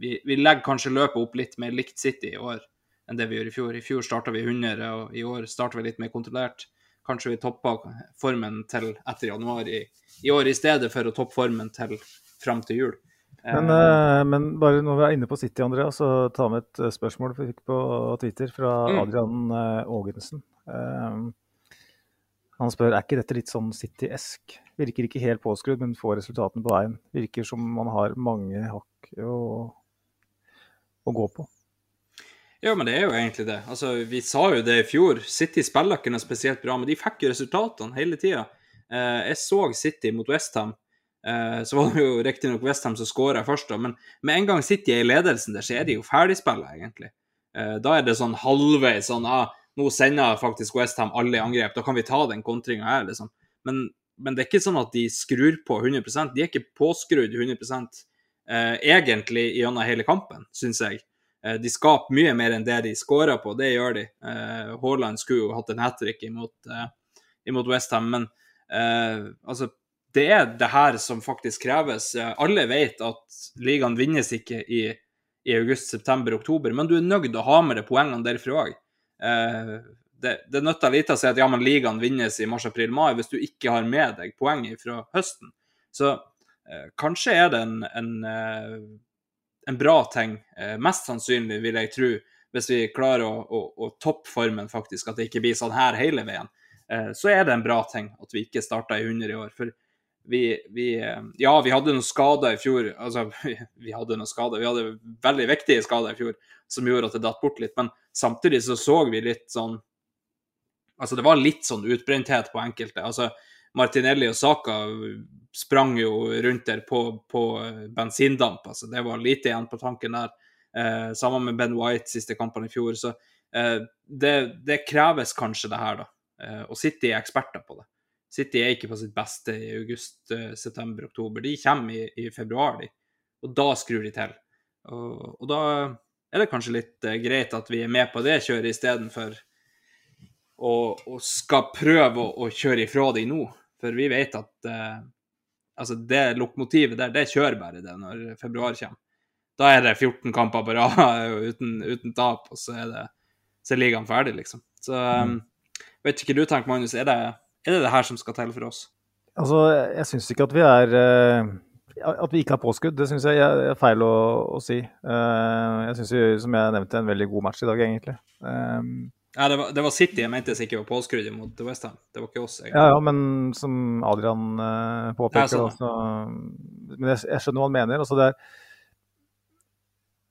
vi, vi legger kanskje løpet opp litt mer likt City i år enn det vi gjorde i fjor. I fjor starta vi 100, og i år starter vi litt mer kontrollert. Kanskje vi toppa formen til etter januar i, i år, i stedet for å toppe formen til fram til jul. Men, uh, men, bare når vi er inne på City, Andrea, så ta med et eh, spørsmål vi fikk på Twitter fra mm. Adrian uh, Aagensen. Uh, han spør er ikke dette litt sånn City-esk. Virker ikke helt påskrudd, men får resultatene på veien. Virker som man har mange hakk å, å gå på. Ja, men det er jo egentlig det. Altså, Vi sa jo det i fjor. City spiller ikke noe spesielt bra, men de fikk jo resultatene hele tida. jeg så City mot Westham så var det jo riktignok Westham som skåra først, da, men med en gang City er i ledelsen der, så er de jo ferdigspilla, egentlig. Eh, da er det sånn halvveis sånn ah, nå sender faktisk Westham alle i angrep, da kan vi ta den kontringa her, liksom. Men, men, det er ikke sånn at de skrur på 100% De er ikke påskrudd 100% eh, egentlig gjennom hele kampen, syns jeg. Eh, de skaper mye mer enn det de skårer på, det gjør de. Eh, skulle jo hatt en hat trick imot, eh, imot Westham, men altså det er det her som faktisk kreves. Alle vet at ligaen vinnes ikke i, i august, september, oktober, men du er nødt til å ha med deg poengene derfra òg. Eh, det, det nytter lite å si at ja, men ligaen vinnes i mars, april, mai hvis du ikke har med deg poeng fra høsten. Så eh, kanskje er det en, en, eh, en bra ting. Eh, mest sannsynlig, vil jeg tro, hvis vi klarer å, å, å toppe formen, faktisk, at det ikke blir sånn her hele veien. Eh, så er det en bra ting at vi ikke starta i 100 i år. for vi, vi, eh, Ja, vi hadde noen skader i fjor. Altså, vi hadde noen skader. Vi hadde veldig viktige skader i fjor som gjorde at det datt bort litt. Men samtidig så så vi litt sånn Altså, det var litt sånn utbrenthet på enkelte. Altså, Martinelli og Saka sprang jo rundt der på, på bensindamp. Altså, det var lite igjen på tanken der. Eh, sammen med Ben White siste kampene i fjor. Så eh, det, det, kreves kanskje det her, da. Eh, og City er eksperter på det. City er ikke på sitt beste i august, eh, september, oktober. De kommer i, i februar, de. Og da skrur de til. Og, og, da er det kanskje litt uh, greit at vi er med på det kjøret istedenfor å, å skal prøve å, å, kjøre ifra de nå. For vi vet at uh, altså det lokomotivet der, det kjører bare det når februar kommer. Da er det 14 kamper på rad uten, uten, tap, og så er, det, så er ligaen ferdig, liksom. Så um, vet ikke du tenker, Magnus. Er det er det det her som skal til for oss? Altså, jeg syns ikke at vi er uh, At vi ikke har påskudd, det syns jeg er feil å, å si. Uh, jeg syns, som jeg nevnte, en veldig god match i dag, egentlig. Um, ja, det var, det var, City jeg mente ikke var påskrudd mot Westham. Det var ikke oss. egentlig. Ja, ja men som Adrian uh, påpeker sånn. også, Men jeg, jeg, skjønner hva han mener. altså det er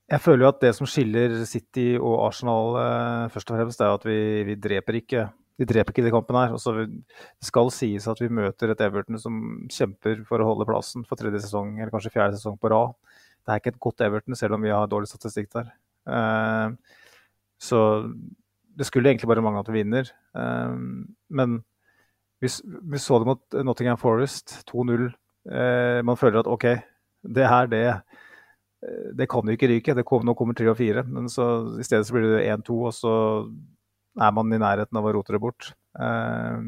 jeg føler jo at det som skiller City og Arsenal eh, først og fremst, er at vi, vi dreper ikke de dreper ikke de kampen her. Også, det skal sies at vi møter et Everton som kjemper for å holde plassen for tredje sesong, eller kanskje fjerde sesong på rad. Det er ikke et godt Everton, selv om vi har dårlig statistikk der. Uh, så det skulle egentlig bare mangle at vi vinner. Uh, men vi, vi, så det mot Nottingham Forest, 2-0. Uh, eh, man føler at OK, det her, det det kan jo ikke ryke. Det kom, nå kommer tre og fire. Men så i stedet så blir det 1-2, og så er man i nærheten av å rote det bort. Eh,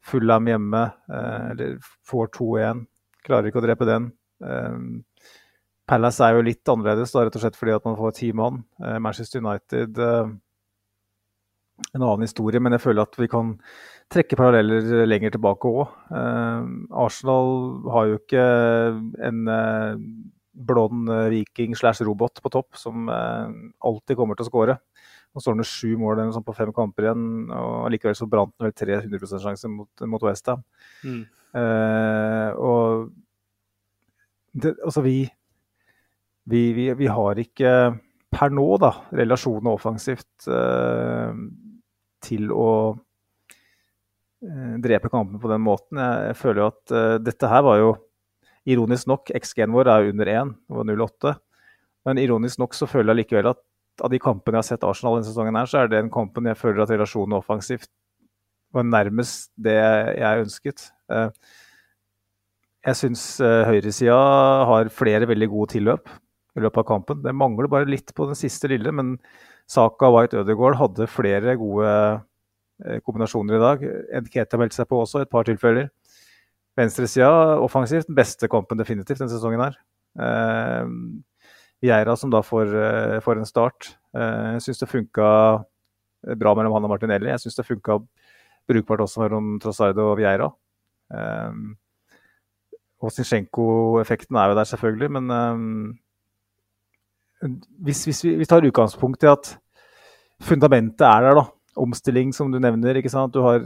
Fulham hjemme, eh, eller får 2-1, klarer ikke å drepe den. Eh, Palace er jo litt annerledes, da, rett og slett fordi at man får ti mann. Eh, Manchester United en annen historie, men jeg føler at vi kan trekke paralleller lenger tilbake òg. Arsenal har jo ikke en blond viking slash robot på topp som alltid kommer til å skåre. Nå står det sju mål sånn på fem kamper igjen, og likevel så brant han vel 300 %-sjanse mot, mot Westham. Mm. Uh, og det, altså vi, vi, vi, vi, har ikke per nå da, relasjoner offensivt uh, til å uh, drepe kampen på den måten. Jeg, jeg føler jo at dette her var jo Ironisk nok, XG-en vår er under 1, det var 0,8. Men ironisk nok så føler jeg likevel at av de kampene jeg har sett Arsenal denne sesongen, her, så er det den kampen jeg føler at relasjonen offensivt var nærmest det jeg ønsket. Eh, jeg syns eh, høyresida har flere veldig gode tilløp i løpet av kampen. Det mangler bare litt på den siste lille, men Saka White Ødegaard hadde flere gode eh, kombinasjoner i dag. Nketa meldte seg på også, et par tilfeller. Venstresida offensivt, den beste kampen definitivt denne sesongen her. Geira som da får, eh, får en start. Eh, jeg syns det funka bra mellom han og Martinelli. Jeg syns det funka brukbart også mellom Trossardo og Vieira. Og Zinchenko-effekten er jo der, selvfølgelig, men hvis, hvis, vi, vi, tar utgangspunkt i at fundamentet er der, da. Omstilling, som du nevner. ikke sant? Du har,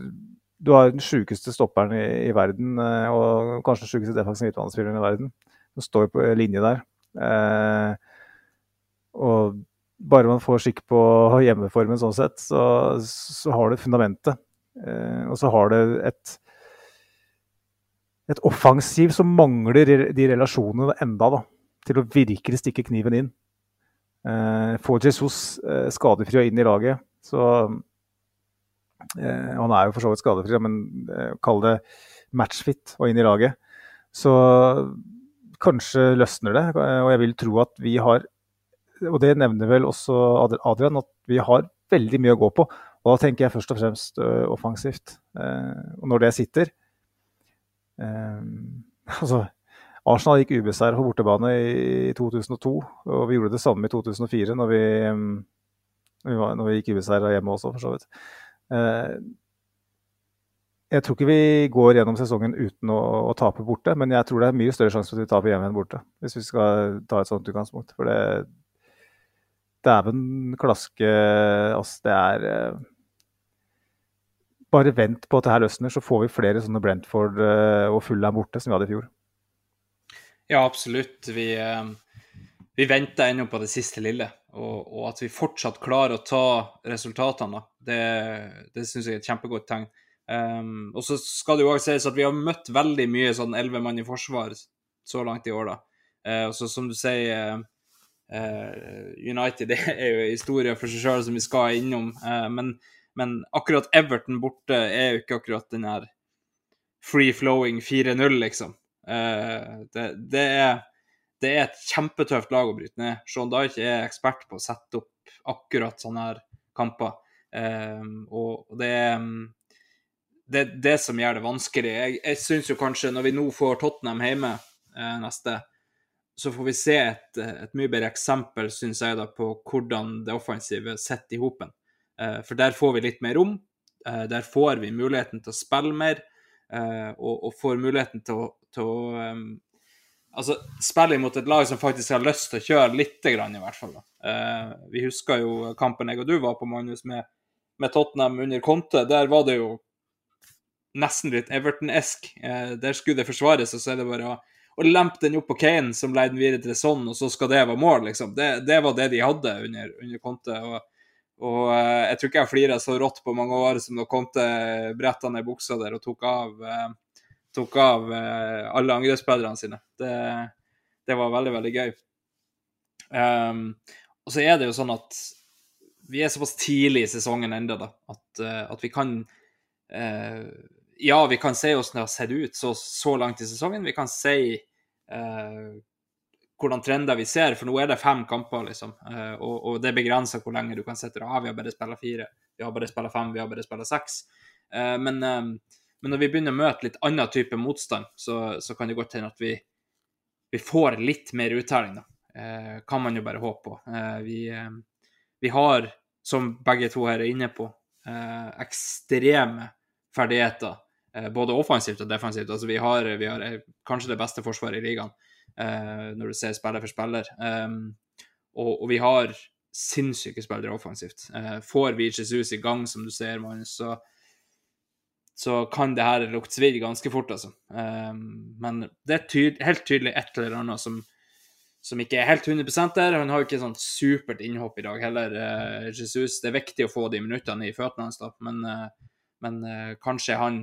du har den sjukeste stopperen i, i, verden, og kanskje den sjukeste defensive midtbanespilleren i verden. som står på linje der. Eh, og bare man får skikk på hjemmeformen sånn sett, så, så har det fundamentet. Eh, og så har det et, et offensiv som mangler de relasjonene enda, da. Til å virkelig stikke kniven inn. Eh, får Jesus eh, skadefri og inn i laget, så eh, Han er jo for så vidt skadefri, men eh, kall det matchfit og inn i laget. Så kanskje løsner det. Og jeg vil tro at vi har, og det nevner vel også Adrian, at vi har veldig mye å gå på. Og da tenker jeg først og fremst uh, offensivt. Uh, og når det sitter uh, Altså, Arsenal gikk ubeseiret på bortebane i 2002, og vi gjorde det samme i 2004 når vi, um, når vi, gikk ubeseiret hjemme også, for så vidt jeg tror ikke vi går gjennom sesongen uten å, å, tape borte, men jeg tror det er mye større sjanse for at vi taper hjemme enn borte. Hvis vi skal ta et sånt utgangspunkt. For det Dæven klaske Altså, det er eh, Bare vent på at det her løsner, så får vi flere sånne Brentford eh, og Fulham borte som vi hadde i fjor. Ja, absolutt. Vi, eh, vi venter ennå på det siste lille. Og, og, at vi fortsatt klarer å ta resultatene, det, det syns jeg er et kjempegodt tegn. Um, og så skal det jo også sies at vi har møtt veldig mye sånn elleve mann i forsvar så langt i år, da. Uh, og så som du sier, uh, United det er jo historie for seg sjøl som vi skal innom. Men, men, akkurat Everton borte er jo ikke akkurat den her free-flowing 4-0, liksom. Det, det, er, det, er, et kjempetøft lag å bryte ned. Sean Dyche er ekspert på å sette opp akkurat sånne her kamper. og det er det det som gjør det vanskelig. Jeg, jeg syns jo kanskje når vi nå får Tottenham hjemme eh, neste, så får vi se et, et mye bedre eksempel, syns jeg, da, på hvordan det offensive sitter i hopen. Eh, for der får vi litt mer rom. Eh, der får vi muligheten til å spille mer, eh, og, og, får muligheten til å, til å um, altså, spille imot et lag som faktisk har lyst til å kjøre lite grann, i hvert fall. Eh, vi husker jo kampen jeg og du var på, Magnus, med, med Tottenham under Conte. Der var det jo nesten litt Everton-esk. Eh, der skulle det forsvares, og så er det bare å, å lempe den opp på Kane, som leier den videre til sånn, og så skal det være mål, liksom. Det, det var det de hadde under, under Conte. Og, og eh, jeg tror ikke jeg flira så rått på mange år som da Conte bretta ned buksa der og tok av, eh, tok av eh, alle angrepsspillerne sine. Det, det, var veldig, veldig gøy. Um, og så er det jo sånn at vi er såpass tidlig i sesongen ennå at, uh, at vi kan uh, ja, vi kan si hvordan det har sett ut så, så langt i sesongen. Vi kan si eh, hvordan trender vi ser, for nå er det fem kamper, liksom. Eh, og, og, det begrenser hvor lenge du kan sette det ah, Vi har bare spilla fire, vi har bare spilla fem, vi har bare spilla seks. Eh, men, eh, men, når vi begynner å møte litt annen type motstand, så, så kan det godt hende at vi, vi får litt mer uttelling, da. eh, kan man jo bare håpe på. Eh, vi, vi har, som begge to her er inne på, eh, ekstreme ferdigheter. Eh, både offensivt og defensivt. Altså, vi har, vi har eh, kanskje det beste forsvaret i ligaen eh, når du ser spiller for spiller. Um, og, og vi har sinnssyke spillere offensivt. Får vi Jesus i gang, som du ser, Magnus, så, så kan det her lukte svidd ganske fort, altså. Um, men det er tyd helt tydelig et eller annet som, som ikke er helt 100 der. Han har jo ikke sånn supert innhopp i dag heller, Jesus. Det er viktig å få de minuttene i føttene hans, da, men, men kanskje han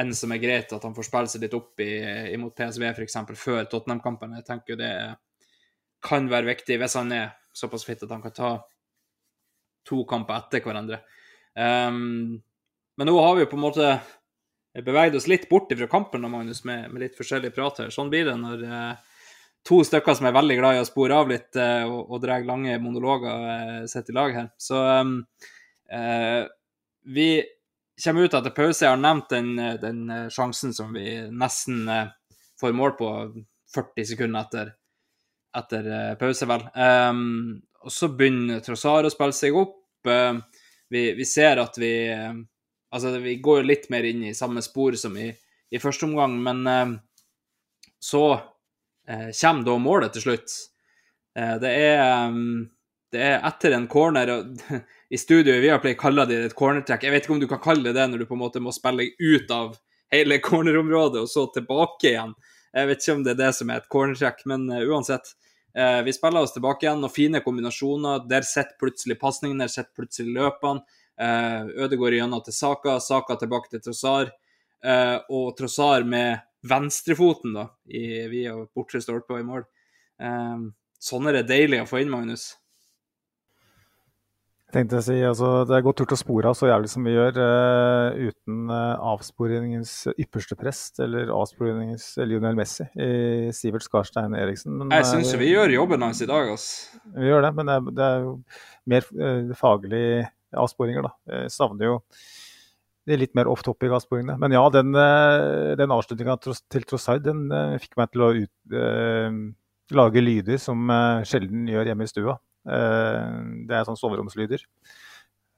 en som er greit, at han får spille seg litt opp i, imot PSV f.eks. før Tottenham-kampen. Jeg tenker det kan være viktig hvis han er såpass fit at han kan ta to kamper etter hverandre. Um, men nå har vi jo på en måte beveget oss litt bort fra kampen Magnus, med, med, litt forskjellig prat her. Sånn blir det når uh, to stykker som er veldig glad i å spore av litt uh, og, og drar lange monologer, uh, sitter i lag her. Så um, vi kommer ut etter pause. Jeg har nevnt den, den sjansen som vi nesten får mål på 40 sekunder etter, etter pause, vel. Um, og så begynner Trossar å spille seg opp. Uh, vi, vi, ser at vi Altså, vi går litt mer inn i samme spor som i, i første omgang, men uh, så kommer da målet til slutt. det er um, det er etter en corner, og i studio i Viaplay kaller de det et cornertrack. Jeg vet ikke om du kan kalle det det når du på en måte må spille ut av hele cornerområdet og så tilbake igjen. Jeg vet ikke om det er det som er et cornertrack, men uh, uansett. Uh, vi spiller oss tilbake igjen, og fine kombinasjoner. Der sitter plutselig pasningene, der sitter plutselig løpene. Uh, Ødegaard gjennom til Saka, Saka tilbake til Trossar. og Trossar med venstrefoten da, i, via bortre stolpe og i mål. sånn er det deilig å få inn, Magnus. Jeg tenkte å si, altså, Det er godt gjort å spore av så jævlig som vi gjør, uh, uten uh, avsporingens ypperste prest eller avsporingens Lionel Messi i Sivert Skarstein Eriksen. Men, jeg syns uh, vi gjør jobben hans i dag. Altså. Vi gjør det, men det er, det er jo mer uh, faglige avsporinger. da. Jeg savner jo de litt mer off-topic avsporingene. Men ja, den, den avslutninga til Trossard den fikk meg til å ut, lage lyder som sjelden gjør hjemme i stua. Eh, det er sånn soveromslyder.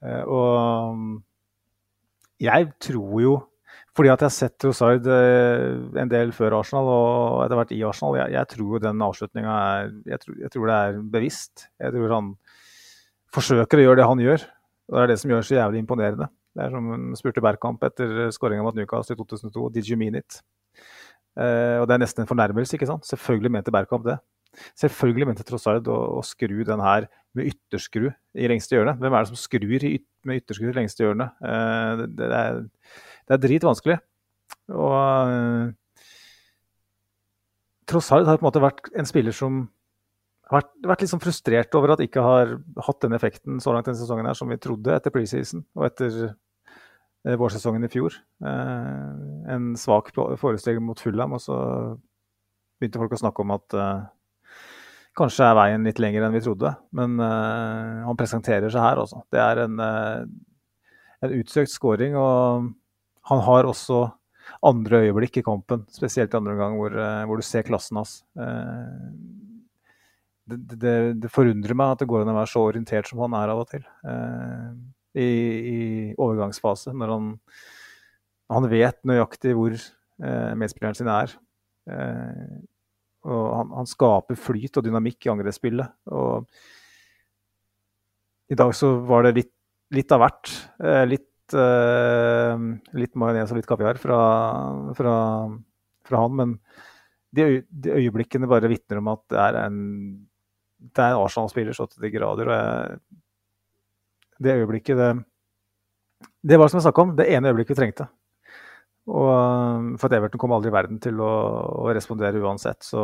Eh, og jeg tror jo fordi at jeg har sett Trossard eh, en del før Arsenal og etter hvert i Arsenal, jeg, jeg tror den avslutninga er jeg tror, jeg tror, det er bevisst. Jeg tror han forsøker å gjøre det han gjør. Og det er det som gjør det så jævlig imponerende. Det er som hun spurte Bergkamp etter skåringa mot Newcastle i 2002. Did you mean it? Uh, og det er nesten en fornærmelse, ikke sant? Selvfølgelig mente Bergkamp det. Selvfølgelig mente Trossard å, å skru den her med ytterskru i lengste hjørne. Hvem er det som skrur yt med ytterskru i lengste hjørne? Uh, det, det, er, det er dritvanskelig. Og uh, Trossard har på en måte vært en spiller som har vært, vært litt sånn frustrert over at ikke har hatt den effekten så langt denne sesongen her som vi trodde etter preseason og etter uh, vårsesongen i fjor. en svak forestilling mot Fulham, og så begynte folk å snakke om at Kanskje er veien litt lenger enn vi trodde, men uh, han presenterer seg her, altså. Det er en, uh, en utsøkt scoring, og han har også andre øyeblikk i kampen, spesielt i andre omgang, hvor, uh, hvor, du ser klassen hans. Det, det, det, forundrer meg at det går an å være så orientert som han er av og til. I, i, overgangsfase, når han, han vet nøyaktig hvor medspilleren sin er. Og han, han, skaper flyt og dynamikk i angrepsspillet. Og i dag så var det litt, litt av hvert. Eh, litt, eh, litt majones og litt kaviar fra, fra, fra, han. Men de, de øyeblikkene bare vitner om at det er en, det er en Arsenal-spiller så til de grader. og jeg, Det øyeblikket, det, det var som jeg snakka om, det ene øyeblikket vi trengte. Og um, for at Everton kom aldri i verden til å, å respondere uansett. Så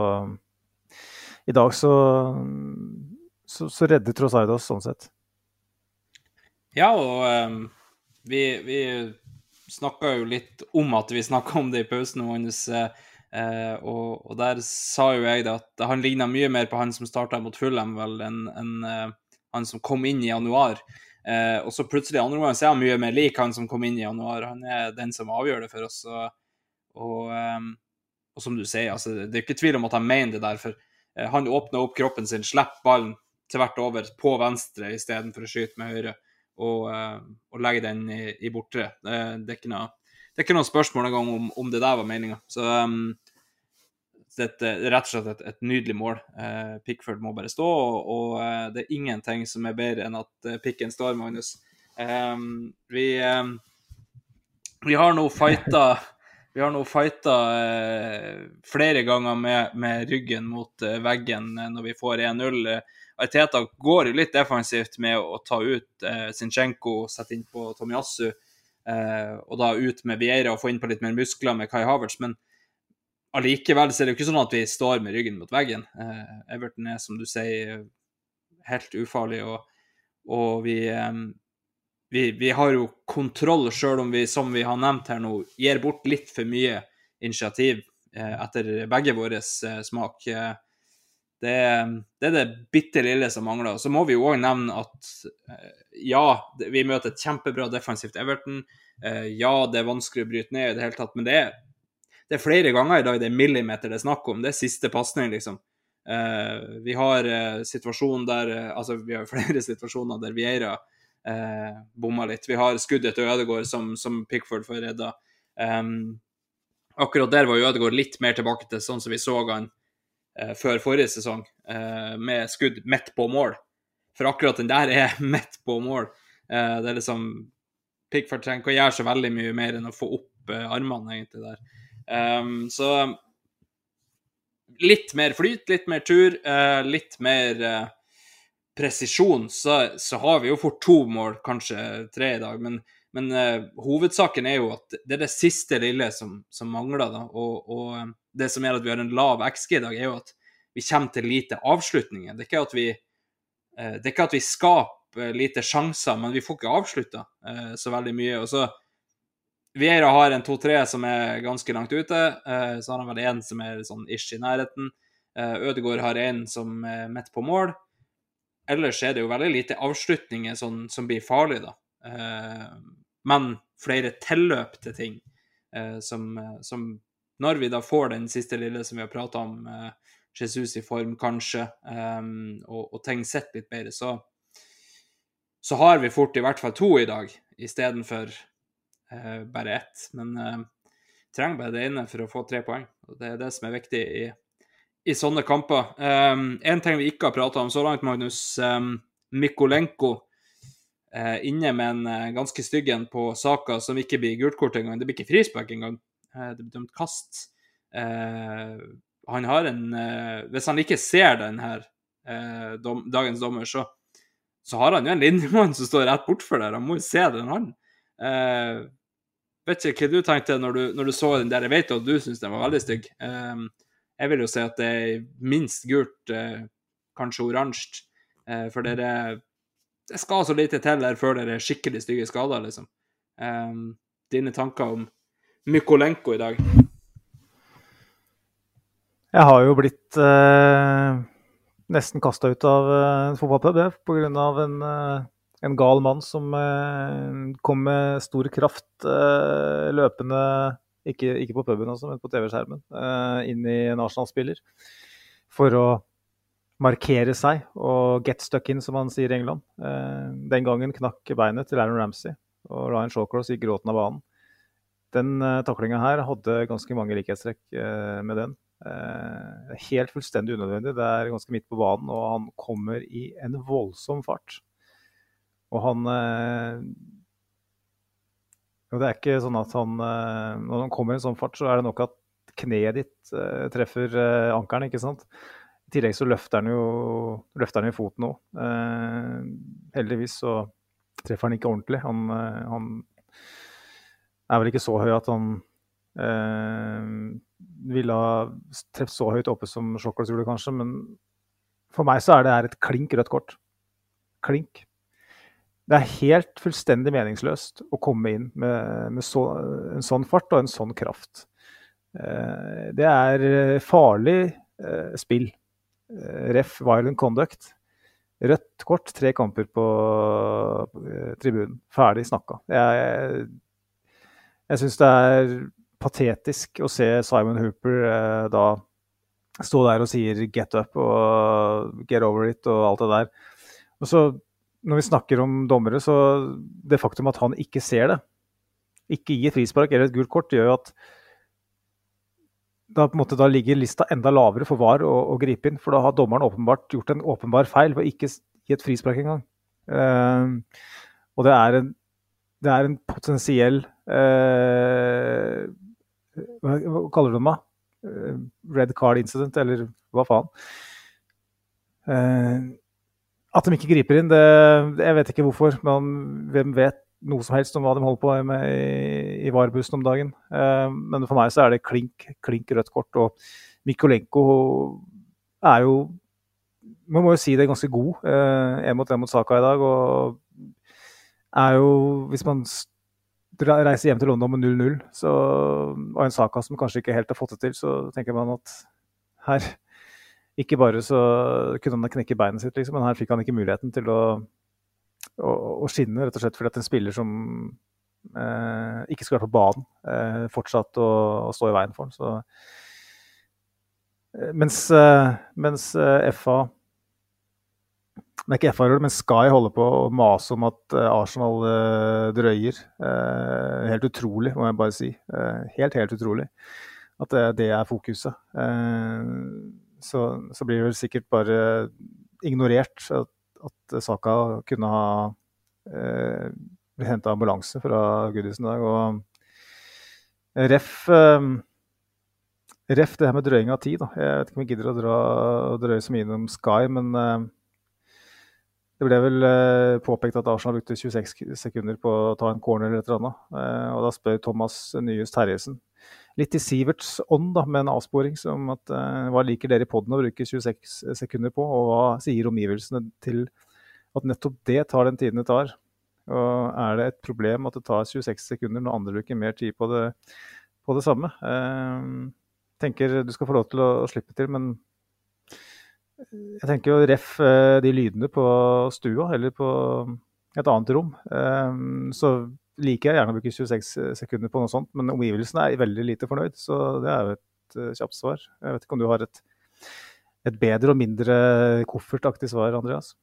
i dag så, så, så redder Trossard oss sånn sett. Ja, og um, vi, vi snakka jo litt om at vi snakka om det i pausen. Hans, uh, og, og, der sa jo jeg det at han ligna mye mer på han som starta mot Fulham, vel, enn en, uh, han som kom inn i januar. Eh, og så plutselig andre omgang så er han mye mer lik han som kom inn i januar. Han er den som avgjør det for oss. Og, og, um, og som du sier, altså, det er ikke tvil om at han mener det der. For eh, han åpner opp kroppen sin, slipper ballen tvert over på venstre istedenfor å skyte med høyre og, uh, og legge den i, i bortre. Det, det, er ikke noe, det er ikke noe spørsmål engang om, om det der var meninga. Så um, det er rett og slett et, et nydelig mål. Eh, Pickford må bare stå, og, og uh, det er ingenting som er bedre enn at pikken står, Magnus. Eh, vi, um, vi har nå fighta vi har nå fighta eh, flere ganger med, med ryggen mot eh, veggen når vi får 1-0. Ariteta går jo litt defensivt med å ta ut eh, Sinchenko, sette inn på Tomiyasu, eh, og da ut med Vieira og få inn på litt mer muskler med Kai Havertz. Men allikevel så er det jo ikke sånn at vi står med ryggen mot veggen. Eh, Everton er, som du sier, helt ufarlig, og, og vi, eh, vi, vi, har jo kontroll, sjøl om vi, som vi har nevnt her nå, gir bort litt for mye initiativ eh, etter begge våre eh, smak. Eh, det, det, er det bitte lille som mangler. Så må vi jo òg nevne at eh, ja, vi møter et kjempebra defensivt Everton. Ja, det er vanskelig å bryte ned i det hele tatt, men det er, det er flere ganger i dag det er millimeter det er snakk om. Det er siste pasning, liksom. Uh, vi har uh, situasjonen der uh, Altså, vi har flere situasjoner der Vieira uh, bomma litt. Vi har skuddet til Ødegaard som, som Pickford får redda. Um, akkurat der var Ødegaard litt mer tilbake til sånn som vi så han før forrige sesong, med skudd midt på mål. For akkurat den der er midt på mål. Det er liksom Pickford trenger ikke å gjøre så veldig mye mer enn å få opp armene, egentlig, der. Um, så litt mer flyt, litt mer tur, uh, litt mer uh, presisjon, så, så, har vi jo fort to mål, kanskje tre i dag. Men, men uh, hovedsaken er jo at det er det siste lille som, som mangler. da, og, og, det som gjør at vi har en lav XG i dag, er jo at vi kommer til lite avslutninger. Det er ikke at vi, det er ikke at vi skaper lite sjanser, men vi får ikke avslutta så veldig mye. Og så Vieira har en 2-3 som er ganske langt ute. Eh, så har han vel én som er sånn ish i nærheten. Ødegaard har en som er midt på mål. Ellers er det jo veldig lite avslutninger sånn, som blir farlige, da. Men flere tilløp til ting som, som når vi da får den siste lille som vi har prata om, eh, Jesus i form kanskje, um, og, og ting sitter litt bedre, så, så har vi fort i hvert fall to i dag istedenfor uh, bare ett. Men eh, trenger bare det ene for å få tre poeng. og Det er det som er viktig i, i sånne kamper. Um, en ting vi ikke har prata om så langt, Magnus. Um, Mikolenko eh, inne med en uh, ganske stygg en på saka som ikke blir gult kort engang. Det blir ikke frispark engang. Eh, det blir dømt kast. Eh, han har en eh, Hvis han ikke ser den her, dom, dagens dommer, så, så, har han jo en linjemann som står rett bortfor der. Han må jo se den, han. Vet ikke hva du tenkte når du, når du, så den der. Jeg vet at du syns den var veldig stygg. jeg vil jo si at det er minst gult, kanskje oransje. for dere det skal så lite til her før dere er skikkelig stygge skader, liksom. Um, dine tanker om Mykolenko i dag? Jeg har jo blitt uh, nesten kasta ut av en fotballpub pga. En, en gal mann som eh, kom med stor kraft eh, løpende ikke, ikke, på puben, også, men på TV-skjermen, eh, inn i en Arsenal-spiller. For å markere seg og get stuck in, som han sier i England. Eh, den gangen knakk beinet til Aaron Ramsey, og Ryan Shawcross gikk gråten av banen. Den eh, taklinga her hadde ganske mange likhetstrekk uh, med den. Uh, helt fullstendig unødvendig. Det er ganske midt på banen, og han kommer i en voldsom fart. Og han og Det er ikke sånn at han Når han kommer i en sånn fart, så er det nok at kneet ditt treffer ankelen, ikke sant. I tillegg så løfter han jo løfter han i foten òg. heldigvis så treffer han ikke ordentlig. Han, han er vel ikke så høy at han eh, ville ha truffet så høyt oppe som Sjoklas gjorde, kanskje. Men for meg så er det her et klink rødt kort. Klink. Det er helt fullstendig meningsløst å komme inn med, med så, en sånn fart og en sånn kraft. Eh, det er farlig eh, spill. Eh, ref violent conduct. Rødt kort, tre kamper på, eh, tribunen. Ferdig snakka. Jeg, jeg syns det er patetisk å se Simon Hooper eh, da stå der og sier 'get up' og 'get over it' og alt det der. Og så, når vi snakker om dommere, så det faktum at han ikke ser det, ikke gir frispark eller et gult kort, gjør jo at da, på en måte, da ligger lista enda lavere for VAR å, å, gripe inn. For da har dommeren åpenbart gjort en åpenbar feil ved ikke gi et frispark engang. Uh, og det er en, det er en potensiell uh, hva, hva, kaller du det? Uh, red card incident, eller hva faen? At de ikke griper inn, det, jeg vet ikke hvorfor. Men hvem vet noe som helst om hva de holder på med i, i VAR-bussen om dagen. men for meg så er det klink, klink rødt kort. Og Mikolenko er jo Man må jo si det er ganske god én mot én mot Saka i dag. og er jo Hvis man reiser hjem til London med 0-0 og en Saka som kanskje ikke helt har fått det til, så tenker man at her Ikke bare så kunne han knekke beinet sitt, liksom, men her fikk han ikke muligheten til å, å, å skinne, rett og slett fordi at en spiller som eh, ikke skulle vært på banen, eh, fortsatt å, å, stå i veien for ham. Eh, mens, eh, mens eh, FA det er ikke FA, men Sky holder på å mase om at Arsenal drøyer. Helt utrolig, må jeg bare si. Helt, helt utrolig at det er fokuset. Så, så, blir det vel sikkert bare ignorert at, at Saka kunne ha eh, henta ambulanse fra Goodison i dag. Og ref, ref det her med drøying av tid. Da. Jeg vet ikke om jeg gidder å dra, drøye så mye innom Sky, men det ble vel eh, påpekt at Arsenal brukte 26 sekunder på å ta en corner eller et eller annet. Eh, og da spør Thomas Nyhus Terjesen litt i Siverts ånd, da, med en avsporing som at eh, hva liker dere i poden å bruke 26 sekunder på, og hva sier omgivelsene til at nettopp det tar den tiden det tar? Og er det et problem at det tar 26 sekunder når andre bruker mer tid på det, på det samme? Jeg tenker du skal få lov til å, å slippe til, men jeg tenker jo ref eh, de lydene på stua eller på et annet rom. Eh, så liker jeg gjerne å bruke 26 sekunder på noe sånt, men omgivelsene er veldig lite fornøyd. Så det er jo et uh, kjapt svar. Jeg vet ikke om du har et, et bedre og mindre koffertaktig svar, Andreas?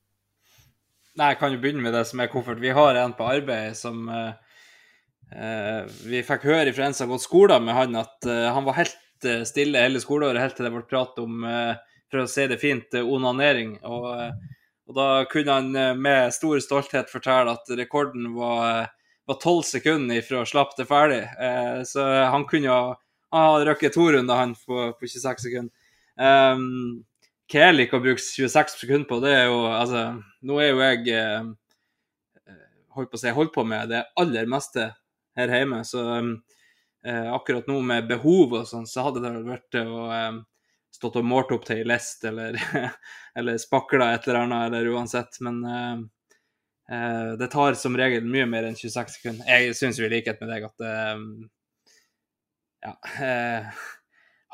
Nei, jeg kan jo begynne med det som er koffert. Vi har en på arbeid som uh, Vi fikk høre fra en som har gått skolen med han, at uh, han var helt stille hele skoleåret helt til det ble prat om uh, for å si det fint, eh, onanering. Og, eh, og, da kunne han eh, med stor stolthet fortelle at rekorden var tolv sekunder fra slapp til ferdig. så han kunne ha han røkket to runder, han, på, på 26 sekunder. Um, liker å bruke 26 sekunder på, det er jo Altså, nå er jo jeg eh, holdt på å si, holdt på med det aller meste her hjemme, så eh, akkurat nå med behov og sånn, så hadde det vært å eh, stått og målt opp til ei list eller, eller spakla et eller annet, eller uansett. Men uh, det tar som regel mye mer enn 26 sekunder. Jeg syns jo i likhet med deg at det Ja.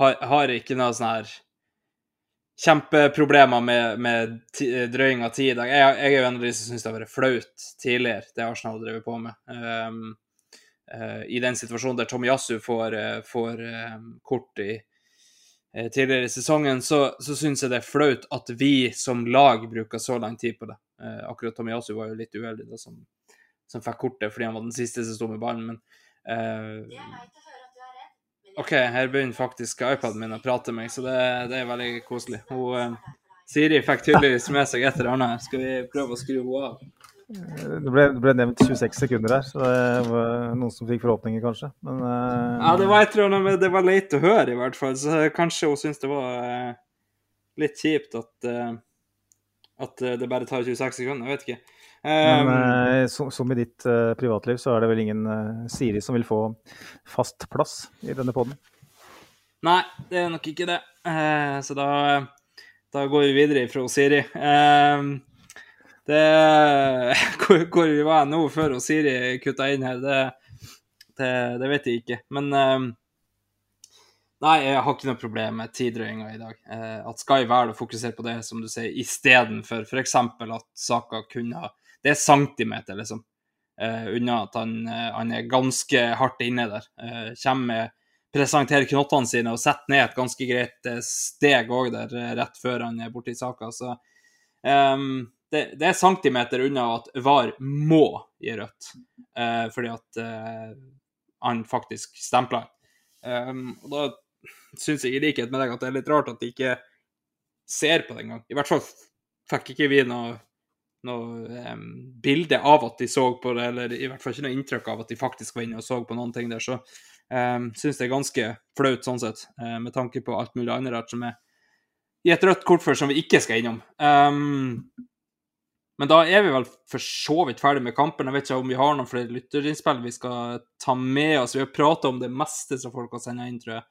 Har, har, ikke noe sånn her kjempeproblemer med, med drøying av tid i. Jeg, jeg, er jo en av de som syns det har vært flaut tidligere, det Arsenal har drevet på med. Um, I den situasjonen der Tomiyasu får, får kort i Eh, tidligere i sesongen, så, så syns jeg det er flaut at vi som lag bruker så lang tid på det. Eh, akkurat Tomiyasu var jo litt uheldig da, som, som, fikk kortet fordi han var den siste som sto med ballen, men eh, OK, her begynner faktisk iPaden min å prate med meg, så det, det er veldig koselig. Hun, eh, Siri fikk tydeligvis med seg et eller annet. Skal vi prøve å skru henne av? Det ble, det ble, nevnt 26 sekunder her, så det var noen som fikk forhåpninger, kanskje. Men, uh... Ja, det var jeg tror, det var leit å høre, i hvert fall. Så kanskje hun syntes det var uh, litt kjipt at, uh, at det bare tar 26 sekunder. Jeg vet ikke. Um, Men som, som, i ditt privatliv, så er det vel ingen Siri som vil få fast plass i denne poden? Nei, det er nok ikke det. så da, da, går vi videre fra Siri. Uh, det, hvor, vi var nå før og Siri kutta inn her, det, det, det, vet jeg ikke. Men um, Nei, jeg har ikke noe problem med tidrøyinga i dag. Uh, at Sky velger å fokusere på det, som du sier, istedenfor f.eks. at Saka kunne Det er centimeter, liksom, uh, unna at han, uh, han, er ganske hardt inne der. kommer med, presentere knottene sine og sette ned et ganske greit eh, steg òg der eh, rett før han er borti saka. Så um, det, det, er centimeter unna at VAR må gi rødt, uh, fordi at uh, han faktisk stempla. Um, og da syns jeg i likhet med deg at det er litt rart at de ikke ser på det engang. I hvert fall fikk ikke vi noe, noe um, bilde av at de så på det, eller i hvert fall ikke noe inntrykk av at de faktisk var inne og så på noen ting der. Så Um, Syns det er ganske flaut sånn sett, uh, med tanke på alt mulig annet rart som er i et rødt kort før som vi ikke skal innom. Um, men da er vi vel for så vidt ferdig med kampen. Jeg vet ikke om vi har noen flere lytterinnspill vi skal ta med oss. Vi har prata om det meste som folk har sendt inn, tror jeg.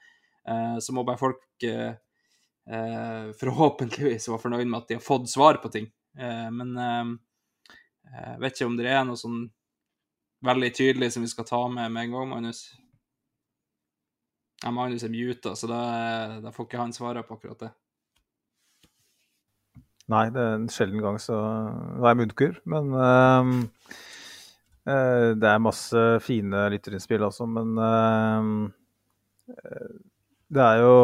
Uh, så må bare folk uh, uh, forhåpentligvis være fornøyd med at de har fått svar på ting. men jeg vet ikke om det er noe sånn veldig tydelig som vi skal ta med med en gang, Magnus? Ja, Magnus er muta, så da, får ikke han svare på akkurat det. Nei, det er en sjelden gang så det er munnkurv. Men uh, uh, det er masse fine lytterinnspill også. Men uh, det er jo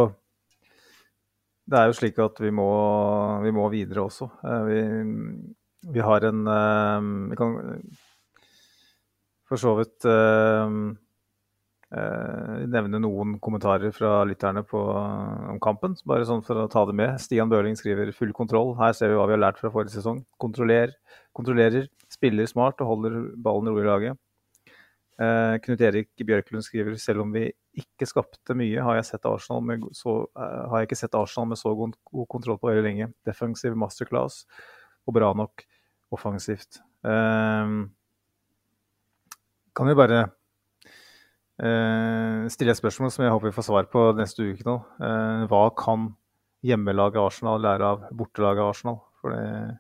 det er jo slik at vi må, vi må videre også. Vi, vi, har en Vi kan for så vidt Eh, nevne noen kommentarer fra lytterne på, om kampen. bare sånn for å ta det med. Stian Børling skriver 'full kontroll'. Her ser vi hva vi har lært fra forrige sesong. Kontroller, kontrollerer, spiller smart og holder ballen rolig i laget. Eh, Knut Erik Bjørklund skriver selv om vi ikke skapte mye, har jeg, med så, eh, har jeg ikke sett Arsenal med så god, god kontroll på veldig lenge. Defensive masterclass og bra nok offensivt. Eh, kan vi bare eh, stille et spørsmål som jeg håper vi får svar på neste uke nå. Eh, hva kan hjemmelaget Arsenal lære av bortelaget Arsenal? For eh,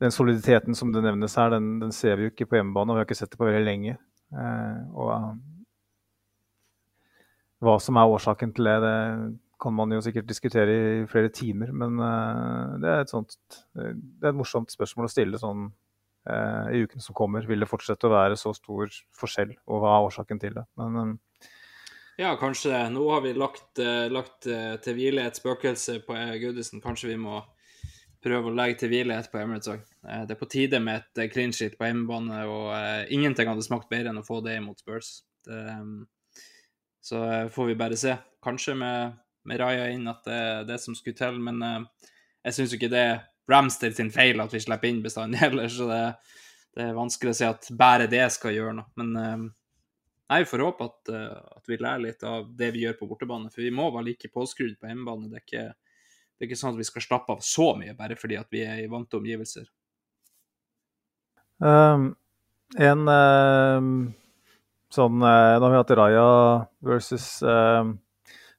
den soliditeten som det nevnes her, den, den, ser vi jo ikke på hjemmebane. og Vi har ikke sett det på veldig lenge. Og hva som er årsaken til det, det kan man jo sikkert diskutere i flere timer. Men det er et sånt det er et morsomt spørsmål å stille sånn i ukene som kommer. Vil det fortsette å være så stor forskjell, og hva er årsaken til det? Men, eh, ja, kanskje. Nå har vi lagt, uh, lagt til hvile et spøkelse på Goodison. Kanskje vi må prøve å legge til hvile et på Emirates òg. Det er på tide med et clean sheet på hjemmebane, og ingenting hadde smakt bedre enn å få det imot Spurs. Det, så får vi bare se. Kanskje med, med Raja inn at det er det som skulle til, men jeg syns ikke det er sin feil at vi slipper inn bestandig heller, så det, det, er vanskelig å si at bare det skal gjøre noe. Men uh, jeg får håpe at, uh, at, vi lærer litt av det vi gjør på bortebane, for vi må være like påskrudd på hjemmebane. Det er, ikke, det er ikke sånn at vi skal slappe av så mye bare fordi at vi er i vante omgivelser. Um, en um, sånn Nå har vi hatt Raja versus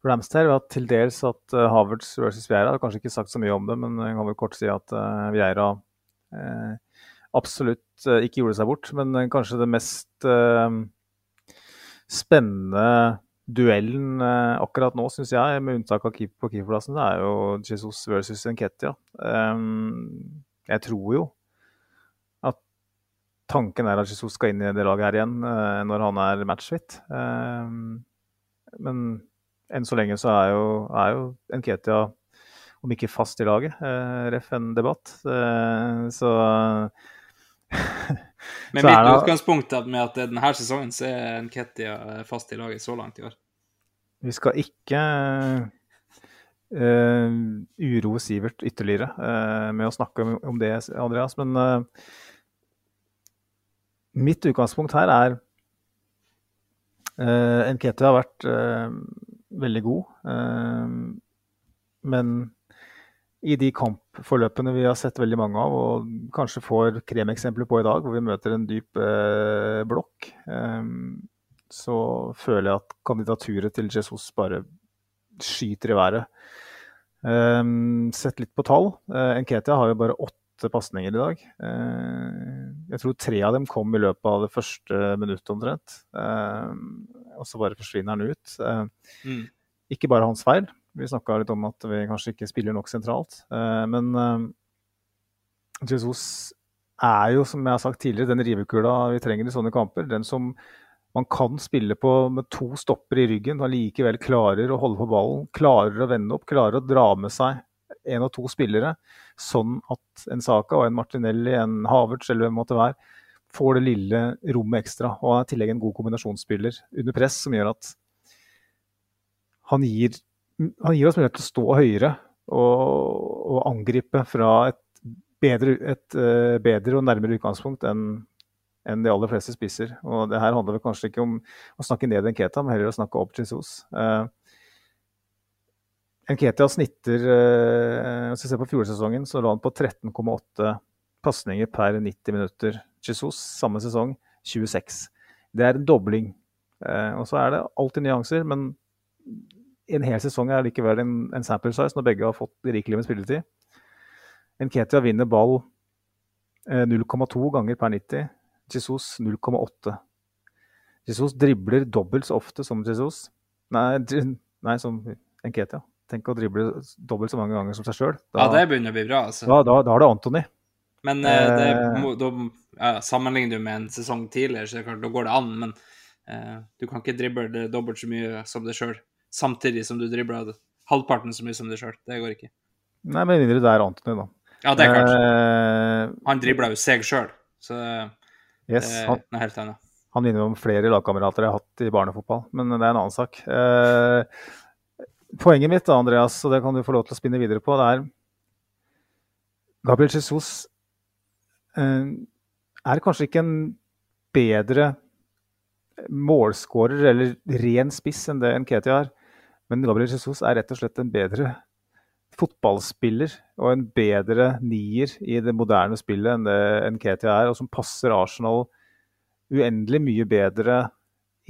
Ramsdale var til dels at uh, Havertz versus Vieira kanskje ikke sagt så mye om det, men jeg kan vel kort si at uh, Vieira uh, absolutt uh, ikke gjorde seg bort. Men kanskje det mest spennende duellen akkurat nå, syns jeg, med unntak av keep på keeperplassen, det er jo Jesus versus Nketia. Um, jeg tror jo at tanken er at Jesus skal inn i det laget her igjen når han er matchfit. Men enn så lenge så er jo, er jo Nketia, om ikke fast i laget, eh, ref en debatt. Eh, så Med mitt det, utgangspunkt med at denne sesongen så er Nketia fast i laget så langt i år. Vi skal ikke eh, uroe Sivert ytterligere eh, med å snakke om, om, det, Andreas. Men uh, mitt utgangspunkt her er eh, Nketia har vært veldig god. Ehm, men i de kampforløpene vi har sett veldig mange av, og kanskje får kremeksempler på i dag, hvor vi møter en dyp eh, blokk, ehm, så føler jeg at kandidaturet til Jesus bare skyter i været. Um, sett litt på tall. Uh, Nketia har jo bare åtte pasninger i dag. Uh, jeg tror tre av dem kom i løpet av det første minuttet omtrent. Og så bare forsvinner han ut. Uh, mm. Ikke bare hans feil. Vi snakka litt om at vi kanskje ikke spiller nok sentralt. Uh, men uh, Jesus er jo, som jeg har sagt tidligere, den rivekula vi trenger i sånne kamper. Den som man kan spille på med to stopper i ryggen og likevel klarer å holde på ballen, klarer å vende opp, klarer å dra med seg en og to spillere, sånn at en Saka og en Martinelli, en Havertz eller hvem måtte være, får det lille rommet ekstra. Og er i tillegg en god kombinasjonsspiller under press, som gjør at han gir, han gir oss mulighet til å stå høyere og, og angripe fra et bedre, et uh, bedre og nærmere utgangspunkt enn enn de aller fleste spisser. Og det her handler vel kanskje ikke om å snakke ned Nketa, men heller å snakke opp Jesus. Eh, Nketia snitter eh, Hvis vi ser på fjorårssesongen, så lå han på 13,8 pasninger per 90 minutter. Jesus samme sesong 26. Det er en dobling. Uh, og så er det alltid nyanser, men en hel sesong er likevel en, en sample size når begge har fått rikelig med spilletid. Nketia vinner ball 0,2 ganger per 90. Jesus 0,8. Jesus dribler dobbelt så ofte som Jesus. Nei, nei som Enketia. Tenk å drible dobbelt så mange ganger som seg sjøl. Ja, det begynner å bli bra. altså. Da, da, da er det Antony. Men eh, det, da ja, sammenligner du med en sesong tidligere, så klart, da går det an. Men eh, du kan ikke drible det dobbelt så mye som deg sjøl, samtidig som du dribler halvparten så mye som deg sjøl. Det går ikke. Nei, med mindre det er Antony, da. Ja, det er klart. Eh, Han dribler jo seg sjøl, så yes, det er han, noe helt annet. han minner om flere lagkamerater jeg har hatt i barnefotball, men det er en annen sak. Eh, poenget mitt, da, Andreas, og det kan du få lov til å spinne videre på, det er Gabriel Jesus eh, er kanskje ikke en bedre målskårer eller ren spiss enn det Nketia er, men Gabriel Jesus er rett og slett en bedre fotballspiller og en bedre nier i det moderne spillet enn det Nketia er, og som passer Arsenal uendelig mye bedre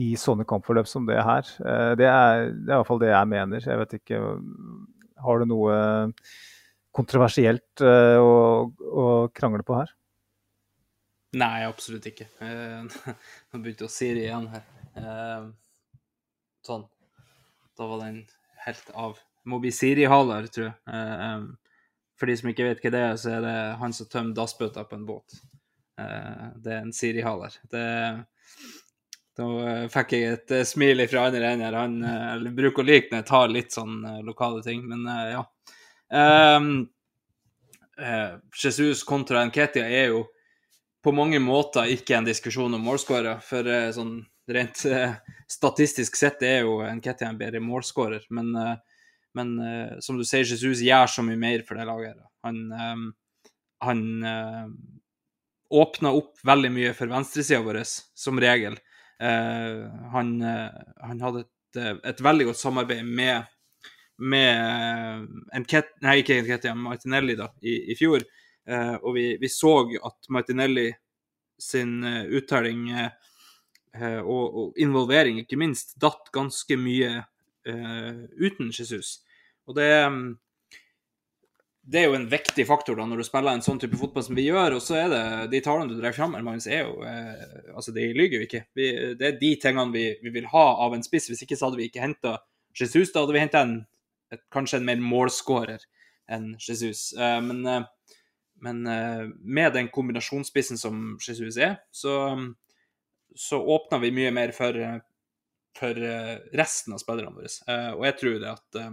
i sånne kampforløp som det her. Eh, Det er, det er i hvert fall det jeg mener. Jeg vet ikke Har du noe kontroversielt eh, å, å krangle på her? Nei, absolutt ikke. Eh, Nå begynte å Siri igjen her. Eh, sånn. Da var den helt av. Det må bli Siri-haler, tror jeg. Eh, for de som ikke vet hva det er, så er det han som tømmer dassbøtta på en båt. Det er en Siri-haler. Det Da fikk jeg et smil fra andre enden. Han bruker å like når jeg tar litt sånn lokale ting, men ja. Jesus kontra Nketia er jo på mange måter ikke en diskusjon om målskårer, For uh, sånn rent uh, statistisk sett er jo Nketia en bedre målskårer. Men, uh, men som du sier, Jesus gjør så mye mer for det laget. Han, um, han åpner opp veldig mye for venstresida vår, som regel. Han, han hadde et, et veldig godt samarbeid med med Nket, nei, ikke Nketia, Martinelli da, i, i fjor. Eh, og vi, vi så at Martinelli sin uh, uttelling eh, eh, og, og involvering, ikke minst, datt ganske mye eh, uten Jesus. Og det, mm, det er jo en viktig faktor da, når du spiller en sånn type fotball som vi gjør. Og så er det de tallene du drev fram, Magnus, er jo eh, Altså, de lyver jo ikke. Vi, det er de tingene vi, vi vil ha av en spiss. Hvis ikke så hadde vi ikke henta Jesus. Da hadde vi henta kanskje en mer målskårer enn Jesus. Eh, men eh, men eh, med den kombinasjonsspissen som Jesus er, så, så åpner vi mye mer for, for eh, resten av spillerne våre. Eh, og jeg tror det at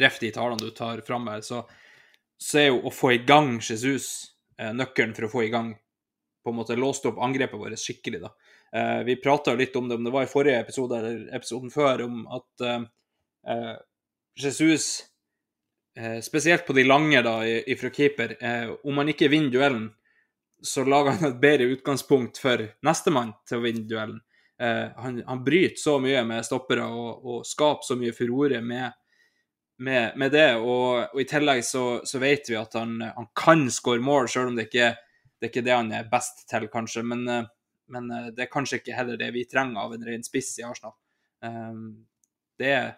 Ref de tallene du tar fram her, så, så er jo å få i gang Jesus nøkkelen for å få i gang på en måte låst opp angrepet vårt skikkelig. da. Eh, vi prata litt om det, om det var i forrige episode eller episoden før, om at eh, Jesus eh, spesielt på de lange da, ifra keeper, eh, om han ikke vinner duellen, så lager han et bedre utgangspunkt for nestemann til å vinne duellen. Eh, han, han bryter så mye med stoppere og, og skaper så mye furore med, med, med det. Og, og i tillegg så, så vet vi at han, han kan skåre mål, selv om det ikke det er ikke det han er best til, kanskje. Men, eh, men eh, det er kanskje ikke heller det vi trenger av en ren spiss i Arsenal. Det er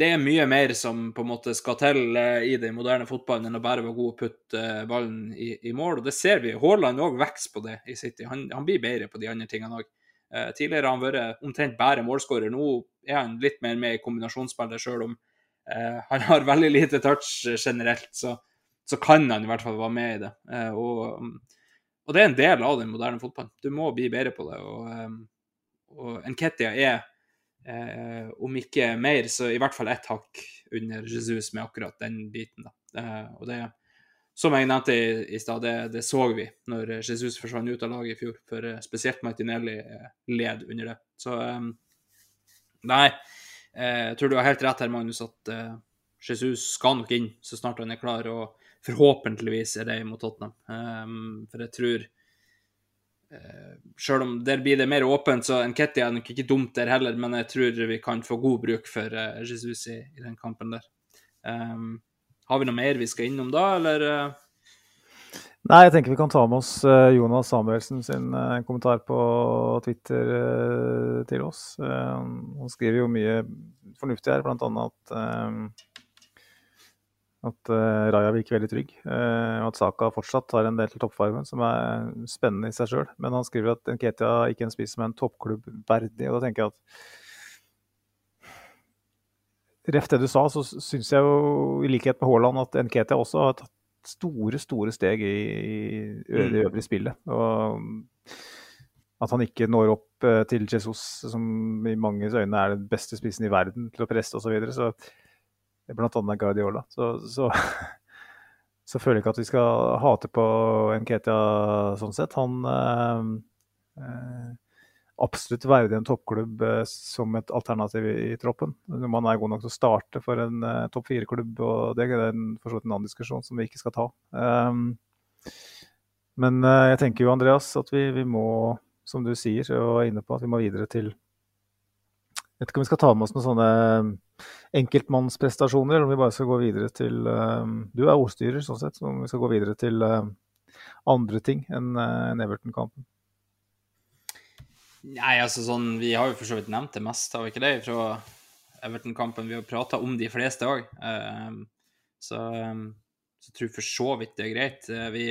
det er mye mer som på en måte skal til eh, i den moderne fotballen enn å bare være god og putte eh, ballen i, i mål. Og det ser vi. Haaland òg vokser på det i City. Han, han blir bedre på de andre tingene òg. Eh, tidligere har han vært omtrent bare målskårer. Nå er han litt mer med i kombinasjonsspillet, sjøl om eh, han har veldig lite touch eh, generelt. Så, så kan han i hvert fall være med i det. Eh, og, og det er en del av den moderne fotballen. Du må bli bedre på det. Og, og Nketia er, eh, om ikke mer, så i hvert fall ett hakk under Jesus med akkurat den biten. Da. Eh, og det, som jeg nevnte i, i stad, det, det, så vi når Jesus forsvant ut av laget i fjor. For uh, spesielt Martinelli uh, led under det. Så eh, nei, uh, jeg tror du har helt rett her, Magnus, at Jesus skal nok inn så snart han er klar. og forhåpentligvis er det mot Tottenham. For jeg tror uh, Selv om der blir det mer åpent, så Nketia er nok ikke dumt der heller, men jeg tror vi kan få god bruk for uh, Jesus i, i, den kampen der. Um, har vi noe mer vi skal innom da, eller? Uh? Nei, jeg tenker vi kan ta med oss Jonas Samuelsen sin kommentar på Twitter til oss. Han skriver jo mye fornuftig her, bl.a. at at uh, Raja virker veldig trygg. Uh, og at Saka fortsatt har en del til toppfarmen, som er spennende i seg sjøl. Men han skriver at Nketia ikke er en spiss er en toppklubb verdig. Og da tenker jeg at Ref det du sa, så syns jeg jo i likhet med Haaland at Nketia også har tatt store, store steg i, i det mm. øvrige spillet. Og at han ikke når opp uh, til Jesus, som i manges øyne er den beste spissen i verden til å presse osv. Så, videre. så bl.a. Guardiola. Så, så, så, føler jeg ikke at vi skal hate på Nketia sånn sett. Han eh, eh, absolutt verdig en toppklubb eh, som et alternativ i, i, troppen. Når man er god nok til å starte for en eh, topp fire-klubb, og det er en, for så vidt en annen diskusjon som vi ikke skal ta. Um, men eh, jeg tenker jo, Andreas, at vi, vi må, som du sier og er inne på, at vi må videre til Vet ikke om vi skal ta med oss noen sånne enkeltmannsprestasjoner, eller om vi bare skal gå videre til um, Du er ordstyrer, sånn sett, om vi skal gå videre til um, andre ting enn Everton-kampen. Nei, altså sånn Vi har jo for så vidt nevnt det meste, har vi ikke det, fra Everton-kampen? Vi har prata om de fleste òg. Så, så tror for så vidt det er greit. Vi,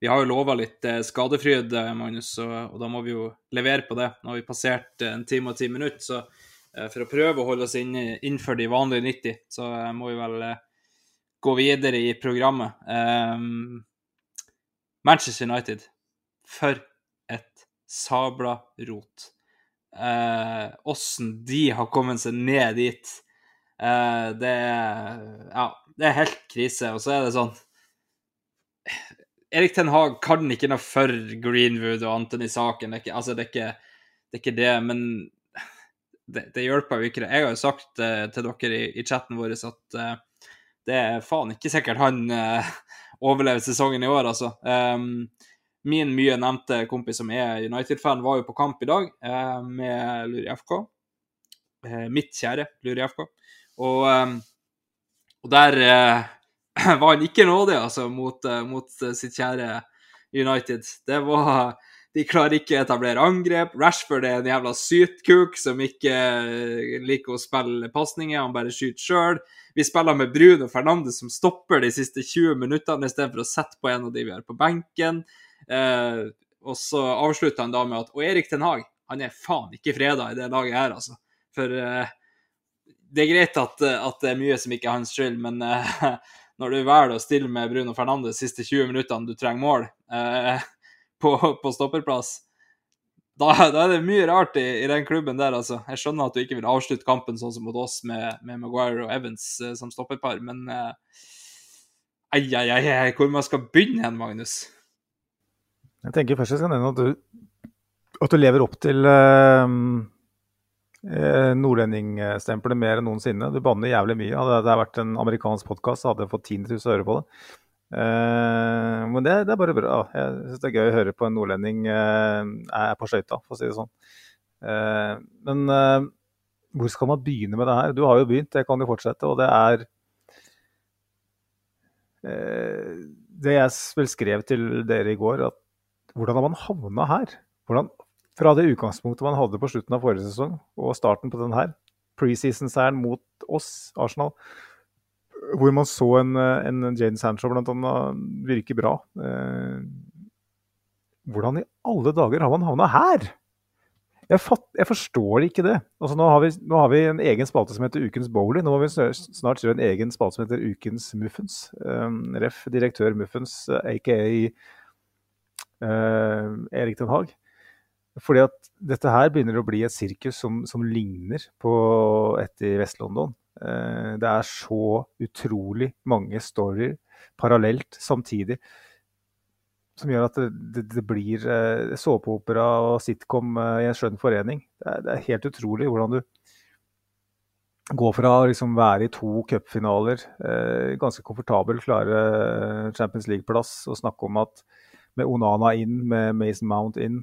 vi, har jo lova litt skadefryd, Magnus, og, og, da må vi jo levere på det. Nå har vi passert en time og ti minutter, så Eh, for å prøve å holde oss innenfor de vanlige 90, så eh, må vi vel eh, gå videre i programmet. Um, Manchester United. For et sabla rot. Åssen uh, de har kommet seg ned dit, uh, det er Ja, det er helt krise. Og så er det sånn Erik Ten Hag kan ikke noe for Greenwood og Anthony Saken. Det altså, det det, er ikke det men det, det hjelper jo ikke. Jeg har jo sagt uh, til dere i, i chatten vår at uh, det er faen ikke sikkert han uh, overlever sesongen i år, altså. Um, min mye nevnte kompis som er United-fan, var jo på kamp i dag med Luri FK. mitt kjære Luri FK. Og, um, og der var han ikke nådig, altså, mot, mot sitt kjære United. Det var de klarer ikke å etablere angrep. Rashford er en jævla sytkuk som ikke eh, liker å spille pasninger, han bare skyter sjøl. Vi spiller med Bruno Fernandes som stopper de siste 20 minuttene istedenfor å sette på en av de vi har på benken. Eh, og så avslutter han da med at Og Erik Ten Hag, han er faen ikke freda i det laget her, altså. For eh, det er greit at, at, det er mye som ikke er hans skyld, men eh, når du velger å stille med Bruno Fernandes de siste 20 minuttene du trenger mål eh, på, på stopperplass. Da, da, er det mye rart i, i, den klubben der, altså. Jeg skjønner at du ikke vil avslutte kampen sånn som mot oss med, med Maguire og Evans eh, som stopperpar, men eh, ai, ai, hvor man skal begynne hen, Magnus? Jeg tenker først jeg skal nevne at du, at du lever opp til eh, eh nordlendingstempelet mer enn noensinne. Du banner jævlig mye. Hadde det vært en amerikansk podkast, hadde jeg fått 10 000 øre på det. Uh, men det, det, er bare bra. Jeg syns det er gøy å høre på en nordlending uh, er på skøyta, for å si det sånn. Uh, men hvor skal man begynne med det her? Du har jo begynt, det kan jo fortsette. Og det er Det jeg vel skrev til dere i går, at hvordan har man havna her? Hvordan, fra det utgangspunktet man hadde på slutten av forrige sesong og starten på den her, preseason-seieren mot oss, Arsenal, hvor man så en, eh, en Jane Sancho annet virke bra. Eh, hvordan i alle dager har man havna her? Jeg, fatt, jeg, forstår ikke det. Altså, nå, har vi, nå, har vi, en egen spalte som heter Ukens Bowley. Nå må vi snart gjøre en egen spalte som heter Ukens Muffens. Um, ref. direktør Muffens, aka eh, Erik Den Haag. Fordi at dette her begynner å bli et sirkus som, som ligner på et i Vest-London. Eh, det er så utrolig mange storyer parallelt samtidig som gjør at det, det, blir eh, såpeopera og sitcom eh, i en skjønn forening. Det er, det er helt utrolig hvordan du går fra å liksom være i to cupfinaler, ganske komfortabel klare Champions League-plass, og snakke om at med Onana inn, med Mason Mount inn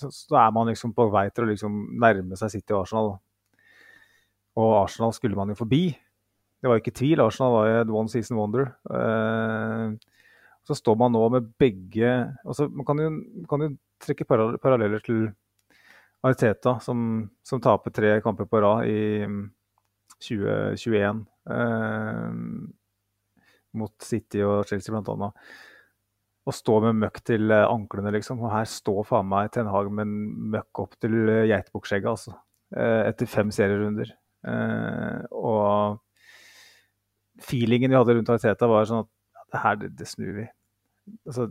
så, er man liksom på vei til å liksom nærme seg City og Arsenal. Og Arsenal skulle man jo forbi. Det var ikke tvil. Arsenal var jo et one season wonder. Eh, så står man nå med begge altså Man kan jo, kan jo trekke paralleller til Arteta, som, som, taper tre kamper på rad i 2021. Eh, mot City og Chelsea bl.a. Og stå med møkk til anklene, liksom. Og her står faen meg Ten Hag med en møkk opp til geitbukkskjegget, altså. Eh, etter fem serierunder. Eh, og feelingen vi hadde rundt Arteta, var sånn at det her, det, det snur vi. Altså,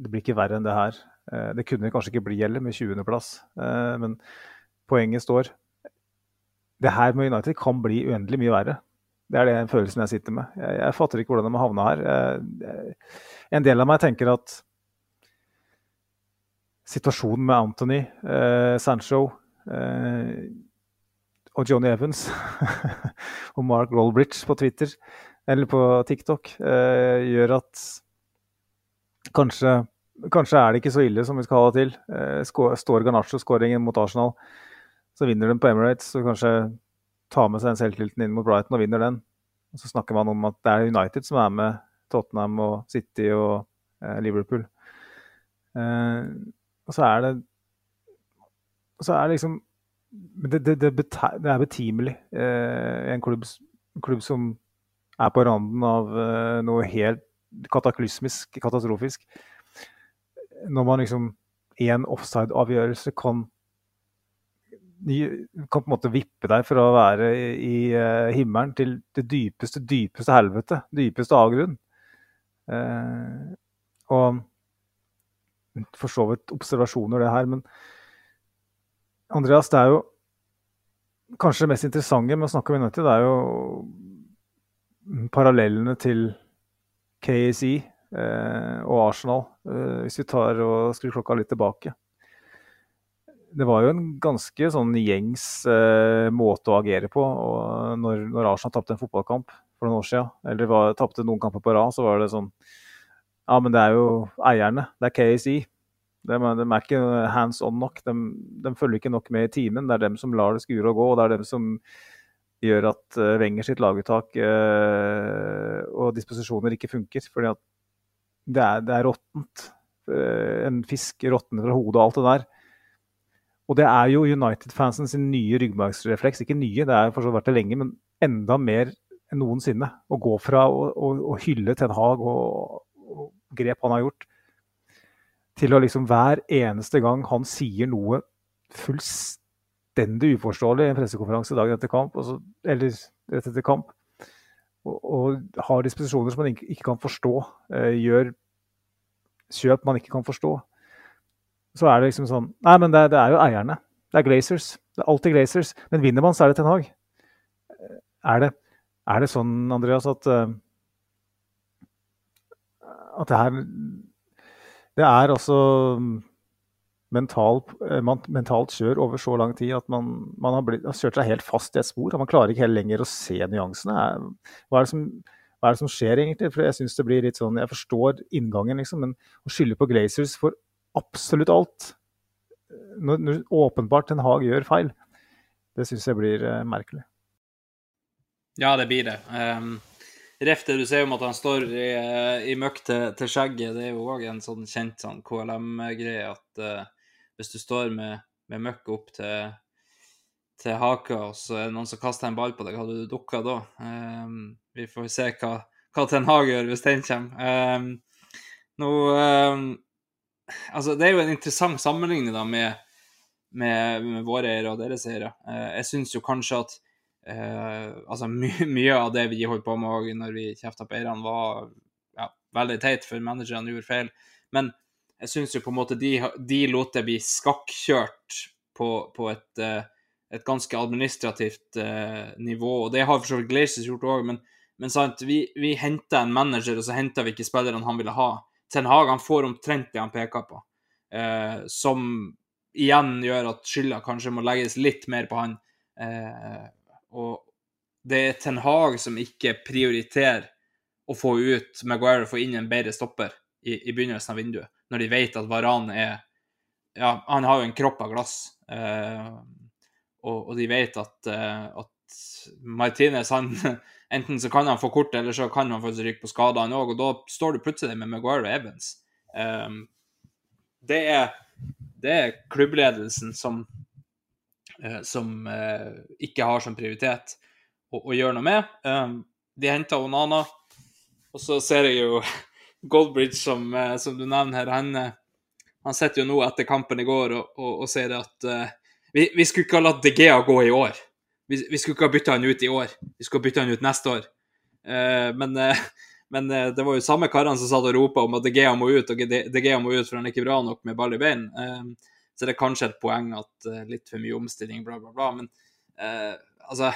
det blir ikke verre enn det her. Eh, det kunne kanskje ikke bli heller, med 20.-plass. Eh, men poenget står. Det her med United kan bli uendelig mye verre. Det er den følelsen jeg sitter med. Jeg, jeg fatter ikke hvordan de har havna her. Eh, en del av meg tenker at situasjonen med Anthony, eh, Sancho eh, og Johnny Evans og Mark Rollbridge på Twitter eller på TikTok eh, gjør at kanskje, kanskje, er det ikke så ille som vi skal ha det til. Eh, står Garnaccio-skåringen mot Arsenal, så vinner de på Emirates. Så kanskje tar med seg den selvtilliten inn mot Brighton og vinner den. Og så snakker man om at det er United som er med Tottenham og City og eh, Liverpool. Eh, og så er det så er det liksom Det, det, det, det er betimelig eh, en klubb, klubb som er på randen av eh, noe helt kataklysmisk, katastrofisk. Når man liksom en offside-avgjørelse kan kan på en måte vippe deg fra å være i, i uh, himmelen til det dypeste, dypeste helvete. Dypeste avgrunn. Uh, og for så vidt observasjoner, det her, men Andreas, det er jo kanskje det mest interessante med å snakke om United, det er jo parallellene til KSI eh, og Arsenal, eh, hvis vi tar og skrur klokka litt tilbake. Det var jo en ganske sånn gjengs eh, måte å agere på når, når Arsenal tapte en fotballkamp for noen år siden. Eller tapte noen kamper på rad, så var det sånn Ja, men det er jo eierne. Det er KSI. De, de er ikke hands on nok. De, de, følger ikke nok med i timen. Det er dem som lar det skure og gå. og det er dem som gjør at uh, Wenger sitt laguttak uh, og disposisjoner ikke funker. fordi at det er, det er råttent. Uh, en fisk råtner fra hodet og alt det der. Og det er jo United-fansen sin nye ryggmargsrefleks. Ikke nye, det har fortsatt vært det lenge, men enda mer enn noensinne. Å gå fra å, å, å hylle Ten Hag og, og, grep han har gjort, til å liksom hver eneste gang han sier noe fullstendig uforståelig i en pressekonferanse dagen etter kamp, så, eller rett etter kamp, og, og har disposisjoner som man ikke, ikke kan forstå, eh, gjør kjøp man ikke kan forstå, så er det liksom sånn Nei, men det, det er jo eierne. Det er Glazers. Det er alltid Glazers. Men vinner man, så er det Ten Hag. Er det, er det sånn, Andreas, at uh, at det her Det er altså mental, eh, mentalt kjør over så lang tid at man, man har, blitt, har, kjørt seg helt fast i et spor. og Man klarer ikke helt lenger å se nyansene. Hva er det som, er det som skjer, egentlig? For Jeg synes det blir litt sånn, jeg forstår inngangen, liksom, men å skylde på Glazers for absolutt alt, når, når åpenbart en Hag gjør feil, det syns jeg blir uh, merkelig. Ja, det blir det. Um, Ref det du sier om at han står i, eh, i møkk til, til, skjegget, det er jo òg en sånn kjent sånn KLM-greie at uh, hvis du står med, med møkk opp til, til haka, og så er det noen som kaster en ball på deg, hadde du dukka da? Um, vi får se hva, hva Ten Hag gjør hvis den kommer. Um, nå um, Altså, det er jo en interessant sammenligning da med, med, med våre eiere og deres eiere. Uh, jeg syns jo kanskje at uh, altså my, mye av det vi holdt på med når vi kjefta på eierne, var ja, veldig teit, for managerne gjorde feil. Men jeg syns jo på en måte de, de lot det bli skakkjørt på, på et, eh, et, ganske administrativt uh, nivå. Og det har for så vidt Glazers gjort òg, men, men sant, vi, vi henta en manager, og så henta vi ikke spillerne han ville ha. Ten Hag han får omtrent det han peker på, uh, som igjen gjør at skylda kanskje må legges litt mer på han. Uh, og det er Ten Hag som ikke prioriterer å få ut Maguire og få inn en bedre stopper i, i, begynnelsen av vinduet, når de vet at Varan er Ja, han har jo en kropp av glass, eh, og, og, de vet at, eh, at Martinez han Enten så kan han få kort, eller så kan han faktisk ryke på skade, han òg, og da står du plutselig med Maguire og Evans. Eh, det, er, det er klubbledelsen som, som eh, ikke har som prioritet å, å gjøre noe med. Um, de henta Onana, og så ser jeg jo Goldbridge, som, uh, som du nevner her. Han, uh, han sitter jo nå etter kampen i går og, og, og sier at uh, vi, vi, skulle ikke ha latt De Gea gå i år. Vi, vi, skulle ikke ha bytta han ut i år. Vi skulle ha bytta han ut neste år. men, men det var jo samme karene som satt og ropa om at De Gea må ut, og De, Gea må ut for han er ikke bra nok med ball i bein. Så det er kanskje et poeng at litt for mye omstilling, bla, bla, bla. Men altså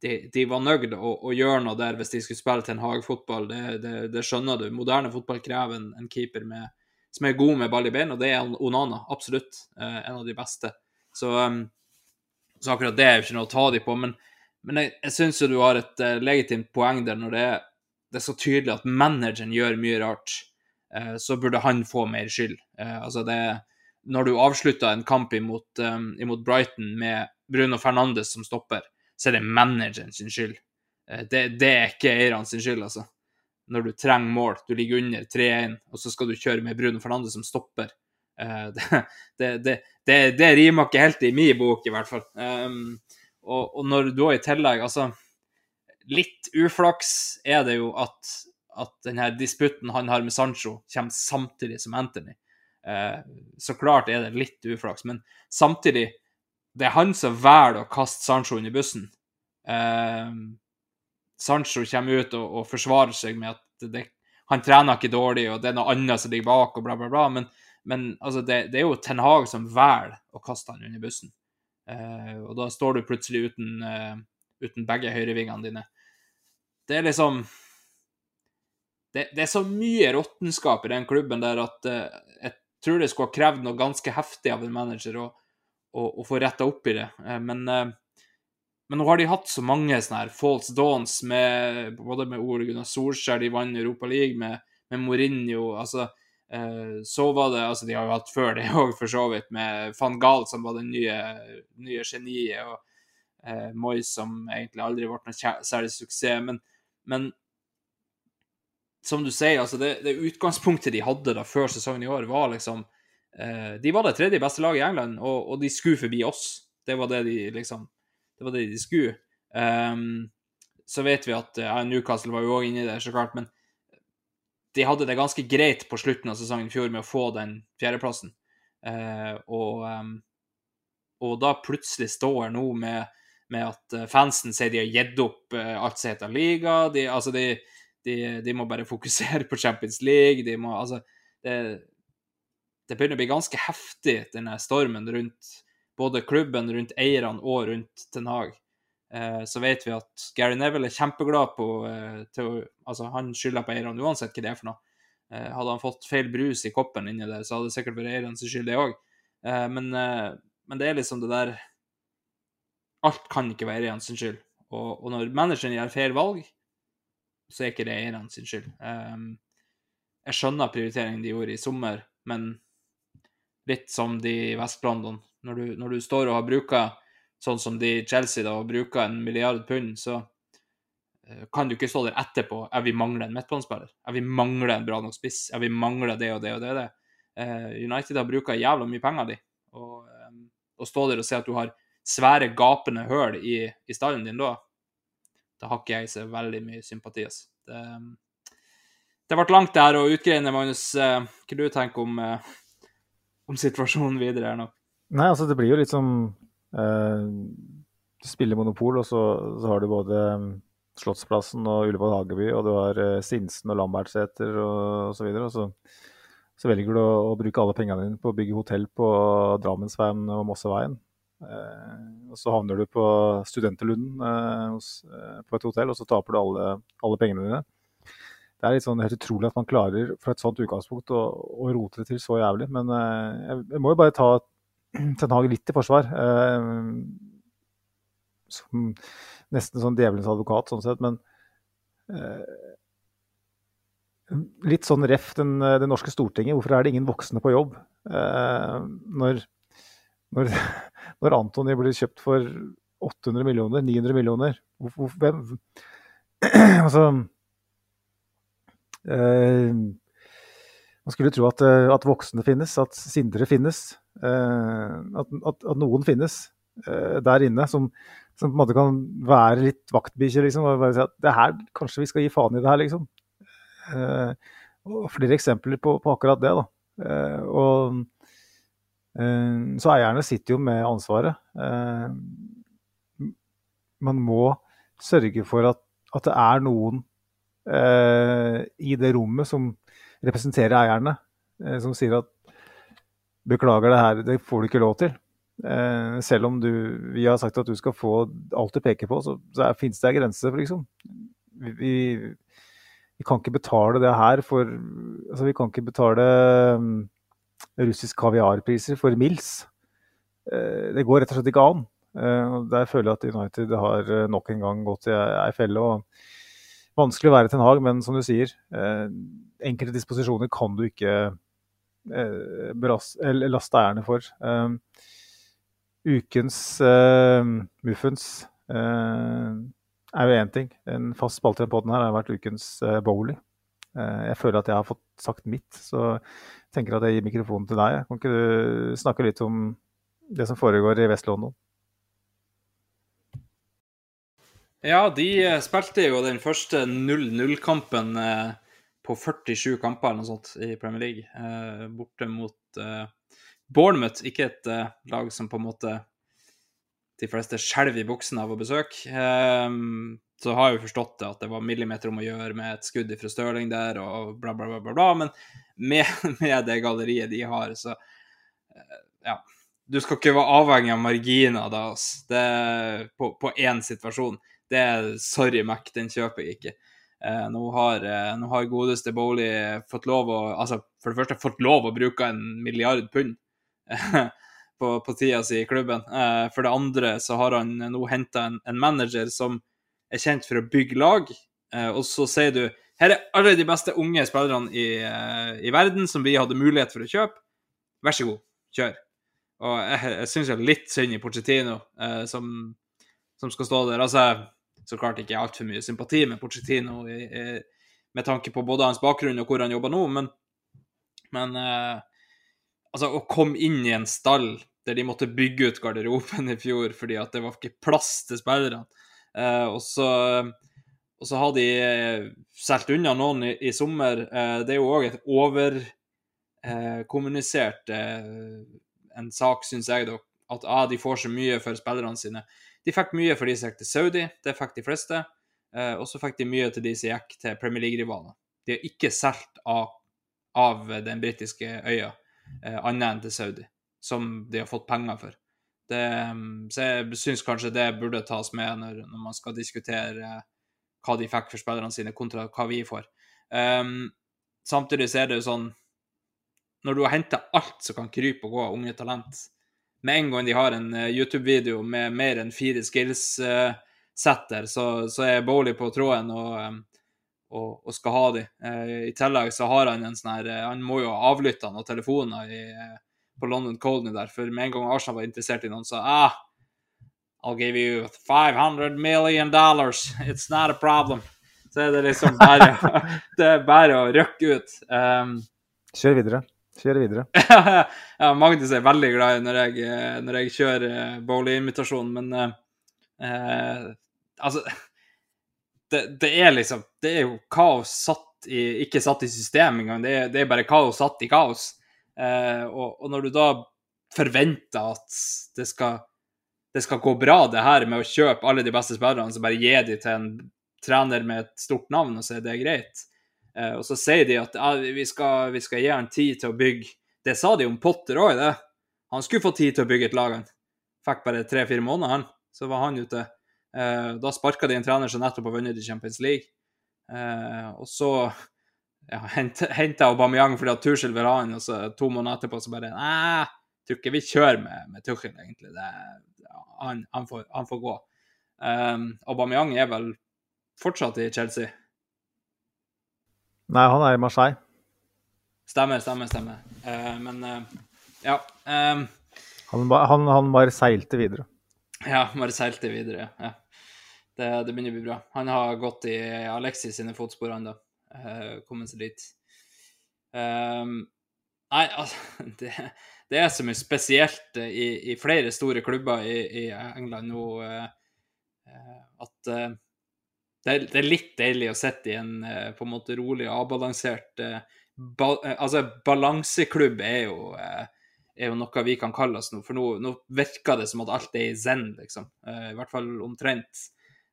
de, de, var nøyd å, å, gjøre noe der hvis de skulle spille til en hagefotball Det, det, det skjønner du. Moderne fotball krever en, en keeper med, som er god med ball i bein, og det er Onana. Absolutt eh, en av de beste. Så, um, så, akkurat det er jo ikke noe å ta de på. Men, men jeg, jeg syns jo du har et uh, legitimt poeng der når det er, det er, så tydelig at manageren gjør mye rart. Uh, så burde han få mer skyld. Uh, altså det Når du avslutter en kamp imot, um, imot Brighton med Bruno Fernandes som stopper, så er det manageren sin skyld. Eh, det, det er ikke eierne sin skyld, altså. Når du trenger mål, du ligger under 3-1, og så skal du kjøre med Bruno Fernandes som stopper. Eh, det, det, det, det rimer ikke helt i min bok, i hvert fall. Um, og, og, når du i tillegg Altså, litt uflaks er det jo at, at denne disputten han har med Sancho, kommer samtidig som Anthony. Uh, så klart er det litt uflaks, men samtidig det er han som velger å kaste Sancho under bussen. Uh, Sancho kommer ut og, og, forsvarer seg med at det, han trener ikke dårlig, og det er noe annet som ligger bak, og bla, bla, bla. Men, men altså, det, det, er jo Ten Hag som velger å kaste han under bussen. Uh, og da står du plutselig uten, uh, uten begge høyrevingene dine. Det er liksom det, det, er så mye råttenskap i den klubben der at jeg tror det skulle ha krevd noe ganske heftig av en manager. å, å, å få retta opp i det. Eh, men, eh, men, nå har de hatt så mange sånne her false dawns, med, både med Ole Gunnar Solskjær, de vant Europa League, med, med Mourinho altså, eh, Så var det altså De har jo hatt før det òg, for så vidt, med van Gaal, som var det nye, nye geniet, og eh, Moyes, som egentlig aldri ble noe særlig suksess. Men, men som du sier, altså det, det, utgangspunktet de hadde da før sesongen i år, var liksom Eh, de var det tredje beste laget i England, og, og, de skulle forbi oss. Det var det de liksom Det var det de skulle. Um, så vet vi at ja, Newcastle var jo òg inne i det, så klart, men de hadde det ganske greit på slutten av sesongen i fjor med å få den fjerdeplassen. Uh, og, um, og da plutselig står nå med, med at fansen sier de har gitt opp uh, alt som heter liga. De, altså de, de, de, må bare fokusere på Champions League. De må, altså, det, det begynner å bli ganske heftig, denne stormen rundt både klubben, rundt eierne og rundt Ten Hag. Eh, så vet vi at Gary Neville er kjempeglad på eh, til, Altså, han skylder på eierne uansett hva det er for noe. Eh, hadde han fått feil brus i koppen inni der, så hadde det sikkert vært eierne sin skyld, det òg. Eh, men, eh, men, det er liksom det der Alt kan ikke være eierne sin skyld. Og, og, når manageren gjør feil valg, så er ikke det eierne sin skyld. Um, jeg skjønner prioriteringen de gjorde i sommer, men litt som de i Vest-London. Når, når, du står og har bruka sånn som de i Chelsea da, og bruker en milliard pund, så uh, kan du ikke stå der etterpå jeg vil mangle en midtbanespiller. Jeg vil mangle en bra nok spiss. Jeg vil mangle det og det og det. og det. Uh, United har bruka jævla mye penger, de. Og um, å stå der og se at du har svære, gapende høl i, i stallen din da, da har ikke jeg så veldig mye sympati. Altså. Det, det ble langt, det her å utgreine, Magnus. Uh, hva du tenker om uh, om situasjonen videre her nå? Nei, altså det blir jo litt som eh, Du spiller monopol, og så, så, har du både Slottsplassen og Ullevål Hageby, og du har eh, Sinsen og Lambertseter og osv. Og så, så velger du å, å bruke alle pengene dine på å bygge hotell på Drammensveien og Mosseveien. Eh, og så havner du på Studenterlunden eh, eh, på et hotell, og så taper du alle, alle pengene dine. Det er litt sånn helt utrolig at man klarer fra et sånt utgangspunkt å, å rote det til så jævlig. Men jeg, jeg må jo bare ta Ten Hag litt i forsvar. Som nesten sånn djevelens advokat, sånn sett. Men litt sånn ref den, det norske Stortinget. Hvorfor er det ingen voksne på jobb? Eh, når, når, når Antony blir kjøpt for 800 millioner, 900 millioner hvor, hvor, hvem, Altså eh, Man skulle tro at, eh, at, voksne finnes, at sindre finnes. Eh, at, at, at, noen finnes eh, der inne som, som, på en måte kan være litt vaktbikkje. Liksom, og bare si at det her, kanskje vi skal gi faen i det her, liksom. Eh, og flere eksempler på, på akkurat det. da. Eh, og så eierne sitter jo med ansvaret. man må sørge for at, at det er noen i det rommet som representerer eierne, eh, som sier at beklager det her, det får du ikke lov til. Eh, selv om du, vi har sagt at du skal få alt du peker på, så, så finnes det en grense. Liksom. Vi, vi, kan ikke betale det her for altså Vi kan ikke betale russisk kaviarpriser for Mills. Eh, det går rett og slett ikke an. Eh, der føler jeg at United har eh, nok en gang gått i ei felle. og Vanskelig å være til en Hag, men som du sier, enkelte disposisjoner kan du ikke laste eierne for. Ukens muffens er jo én ting. En fast spalte i poden her har vært ukens Bowley. Jeg føler at jeg har fått sagt mitt, så tenker at jeg gir mikrofonen til deg. Kan ikke du snakke litt om det som foregår i Vest-London? Ja, de spilte jo den første 0-0-kampen eh, på 47 kamper eller noe sånt i Premier League, eh, borte mot eh, Bournemouth. Ikke et eh, lag som på en måte de fleste skjelver i buksene av å besøke. Um, så har jeg jo forstått det, at det var millimeter om å gjøre med et skudd fra Stirling der og bla, bla, bla, bla, bla. Men med, med det galleriet de har, så eh, ja. Du skal ikke være avhengig av marginer da, det, på, på én situasjon. Det er sorry, Mac, den kjøper jeg ikke. Eh, nå, har, eh, nå, har, godeste Bowley fått lov å altså For det første fått lov å bruke en milliard pund på, på tida si i klubben. Eh, for det andre så har han nå henta en, en, manager som er kjent for å bygge lag. Eh, og så sier du her er alle de beste unge spillerne i, eh, i, verden som vi hadde mulighet for å kjøpe. Vær så god, kjør. Og jeg, jeg syns litt synd i Pochettino, eh, som, som skal stå der. Altså så klart ikke altfor mye sympati med Pochettino med tanke på både hans bakgrunn og hvor han jobber nå, men, men eh, altså, å komme inn i en stall der de måtte bygge ut garderoben i fjor fordi at det var ikke plass til spillerne, eh, og så så har de eh, solgt unna noen i, i sommer. Eh, det er jo òg et overkommunisert eh, en sak, syns jeg, da, at ah, de får så mye for spillerne sine. De fikk mye for de som gikk til Saudi, det fikk de fleste. Eh, og så fikk de mye til de som gikk til Premier League-rivaler. De har ikke solgt av, av, den britiske øya, eh, annet enn til Saudi, som de har fått penger for. Det, mm, så jeg syns kanskje det burde tas med når, når, man skal diskutere hva de fikk for spillerne sine, kontra hva vi får. Um, samtidig så er det jo sånn Når du har henta alt som kan krype og gå av unge talent, med en gang de har en uh, YouTube-video med mer enn fire skills-setter, uh, så, så, er Bowley på tråden og, um, og, og skal ha de. Uh, I tillegg så har han en sånn her Han må jo ha avlytta noen telefoner i, på London Colony der, for med en gang Arsenal var interessert i noen, så ah, I'll give you 500 million dollars. It's not a problem. Så er det liksom bare, det er bare å røkke ut. Um, Kjør videre. Kjør videre. ja, Magnus er veldig glad i når jeg, når jeg kjører eh, Bowley-invitasjon, men uh, altså det, det, er liksom Det er jo kaos satt i Ikke satt i system engang, det, er, det er bare kaos satt i kaos. Eh, og, og, når du da forventer at det skal, det skal gå bra, det her med å kjøpe alle de beste spillerne, så bare gi de til en trener med et stort navn, og så er det greit. Eh, og så sier de at ja, vi, skal, vi skal gi han tid til å bygge Det sa de om Potter òg, det. Han skulle få tid til å bygge et lag, han. Fikk bare tre-fire måneder, han. Så var han ute. Eh, da sparka de en trener som nettopp har vunnet i Champions League. Eh, og så ja, henta Aubameyang fordi at Tuchel vil ha han, og så to måneder etterpå så bare Nei, tror ikke vi kjører med, med Tuchel, egentlig. Det, han, han, får, han, får, gå. Um, Aubameyang er vel fortsatt i Chelsea? Nei, han er i Marseille. Stemmer, stemmer, stemmer. Uh, men uh, ja. Um, han, han, han, bare seilte videre. Ja, bare seilte videre, ja. Det, det, begynner å bli bra. Han har gått i Alexis sine fotspor, han da. Uh, kommet seg dit. Um, nei, altså det, det, er så mye spesielt i, i flere store klubber i, i England nå uh, at uh, det, er, det, er, litt deilig å sitte i en på en måte rolig og avbalansert ba, Altså, balanseklubb er jo er jo noe vi kan kalle oss nå. For nå, nå virker det som at alt er i zen, liksom. Uh, I hvert fall omtrent.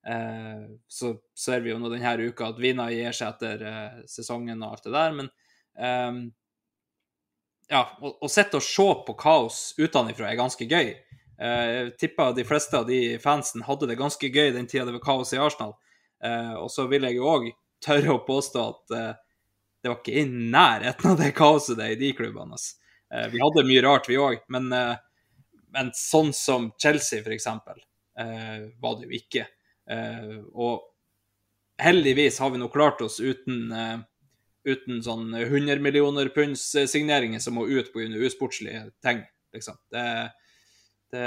Uh, så ser vi jo nå denne uka at Vina gir seg etter uh, sesongen og alt det der, men um, ja, å, å sitte og se på kaos utenfra er ganske gøy. Jeg tipper de fleste av de fansen hadde det ganske gøy den tida det var kaos i Arsenal. og så vil jeg jo òg tørre å påstå at det var ikke i nærheten av det kaoset det er i de klubbene. Eh, vi hadde mye rart, vi òg, men, eh, men, sånn som Chelsea, f.eks., eh, var det jo ikke. Og heldigvis har vi nå klart oss uten, uten sånn 100 millioner punds signeringer som må ut pga. usportslige ting, liksom. Det, det,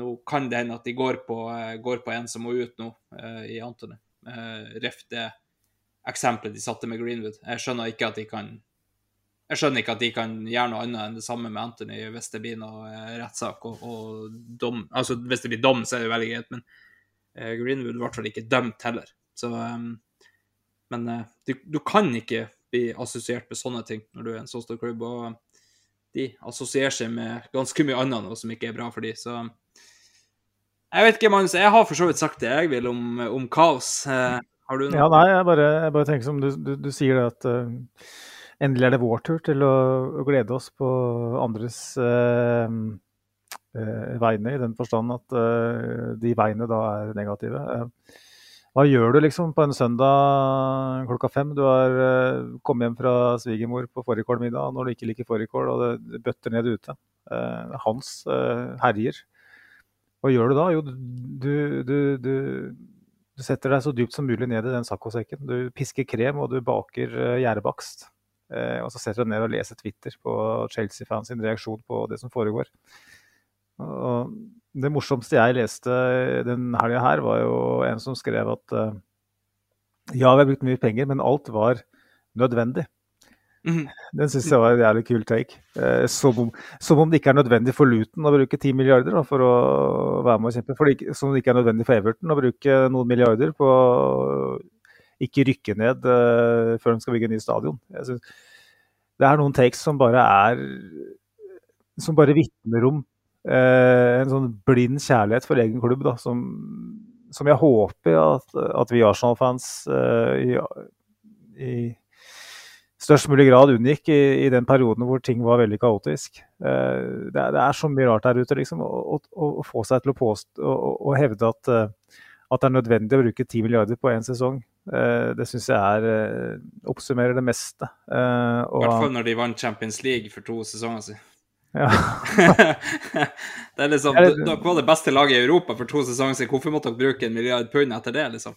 nå kan det hende at de går på, går på en som må ut nå, i Antony. Ref det eksempelet de satte med Greenwood. Jeg skjønner ikke at de kan jeg skjønner ikke at de kan gjøre noe annet enn det samme med Anthony hvis det blir noe eh, rettssak og, og, dom. Altså, hvis det blir dom, så er det veldig greit, men Greenwood ble i hvert fall ikke dømt heller. Så, um, men uh, du, du, kan ikke bli assosiert med sånne ting når du er en så stor klubb. Og de assosierer seg med ganske mye annet nå som ikke er bra for de, så Jeg vet ikke, Magnus. Jeg har for så vidt sagt det jeg vil om, om kaos. Uh, har du noe? Ja, nei, jeg bare, jeg bare tenker som du, du, du sier det at endelig er det vår tur til å, å glede oss på andres eh, eh, vegne, i den forstand at eh, de veiene da er negative. Eh, hva gjør du liksom på en søndag klokka fem? Du har kommet hjem fra svigermor på fårikålmiddag når du ikke liker fårikål, og det bøtter ned ute. Hans herjer. Hva gjør du da? Jo, du, du, du, du setter deg så dypt som mulig ned i den saccosekken. Du pisker krem, og du baker gjærbakst. Og så setter du deg ned og leser Twitter på Chelsea-fans reaksjon på det som foregår. Og det morsomste jeg leste den helga her, var jo en som skrev at uh, ja, vi har brukt mye penger, men alt var nødvendig. Mm. Den syns jeg var en jævlig kul take. Eh, som, om, som, om, det ikke er nødvendig for Luton å bruke 10 milliarder da, for å være med og kjempe. For det, som om det ikke er nødvendig for Everton å bruke noen milliarder på ikke rykke ned uh, før de skal bygge en ny stadion. Synes, det er noen takes som bare er Som bare vitner om en sånn blind kjærlighet for egen klubb, da, som, som jeg håper at, at vi Arsenal-fans uh, i, i, størst mulig grad unngikk i, i, den perioden hvor ting var veldig kaotisk. Det, det, er så mye rart der ute, liksom. Å få seg til å påstå og hevde at, at det er nødvendig å bruke 10 milliarder på én sesong. Eh, det syns jeg er eh, oppsummerer det meste. Eh, I hvert fall når de vant Champions League for to sesonger siden. Ja. det er liksom, Dere var det beste laget i Europa for to sesonger siden. Hvorfor måtte dere bruke en milliard pund etter det? liksom?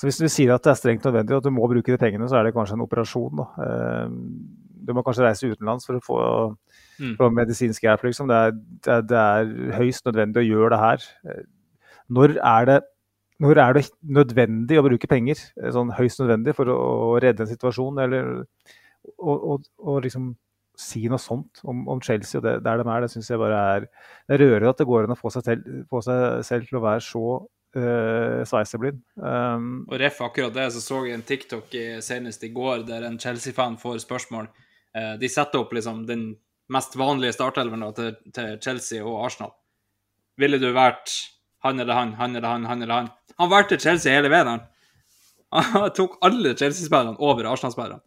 Så Hvis du sier at det er strengt nødvendig at du må bruke de pengene, så er det kanskje en operasjon. da. Du må kanskje reise utenlands for å få mm. medisinsk hjelp. Liksom. Det, er, det, er, det er høyst nødvendig å gjøre det her. Når er det når er det nødvendig å bruke penger, sånn høyst nødvendig, for å, redde en situasjon? Eller å liksom si noe sånt om, om Chelsea og det, der de er, det syns jeg bare er Det rører at det går an å få seg, til, få seg selv til å være så uh, sveiseblind. Um, og ref akkurat det, så så jeg en TikTok senest i går der en Chelsea-fan får spørsmål. Uh, de setter opp liksom den mest vanlige startelveren til, til Chelsea og Arsenal. Ville du vært han eller han, han eller han, han eller han. Han valgte Chelsea hele veien. Han tok alle Chelsea-spillerne over Arsenal-spillerne.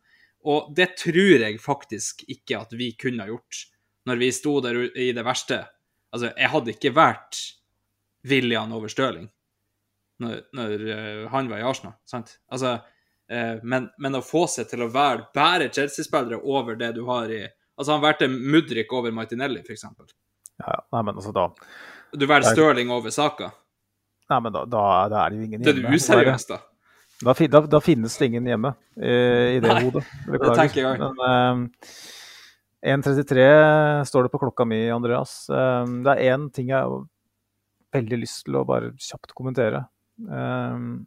Og det tror jeg faktisk ikke at vi kunne ha gjort når vi sto der i det verste. Altså, jeg hadde ikke vært William over Stirling når, når uh, han var i Arsenal, sant? Altså, uh, men, men, å få seg til å være bare Chelsea-spillere over det du har i Altså, han valgte Mudrik over Martinelli, f.eks. Ja, nei, men altså da Du velger Stirling over Saka? Nei, men da, da, da er det jo ingen hjemme. Det er useriøst, da. Da, da, da, finnes det ingen hjemme i, i det Nei, hodet. Det tenker jeg. Men uh, eh, 1.33 står det på klokka mi, Andreas. Uh, det er én ting jeg har veldig lyst til å bare kjapt kommentere. Uh,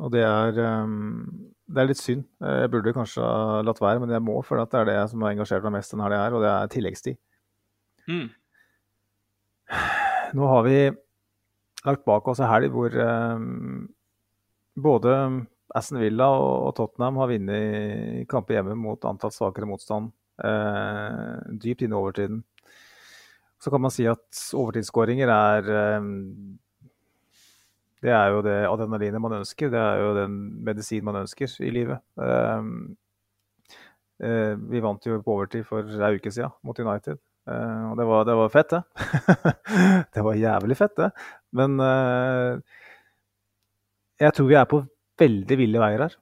og det er, det er litt synd. Jeg burde kanskje ha latt være, men jeg må, for det er det som har engasjert meg mest denne helga, og det er tilleggstid. Mm. Nå har vi lagt bak oss en helg hvor um, både Aston Villa og Tottenham har vunnet kamper hjemme mot antatt svakere motstand. Eh, dypt inne i overtiden. Så kan man si at overtidsskåringer er eh, Det er jo det adrenalinet man ønsker. Det er jo den medisin man ønsker i livet. Eh, eh vi vant jo på overtid for ei uke siden mot United. Eh, og det var, det var fett, det. det var jævlig fett, det. Men eh, jeg tror vi er på veldig ville veier her.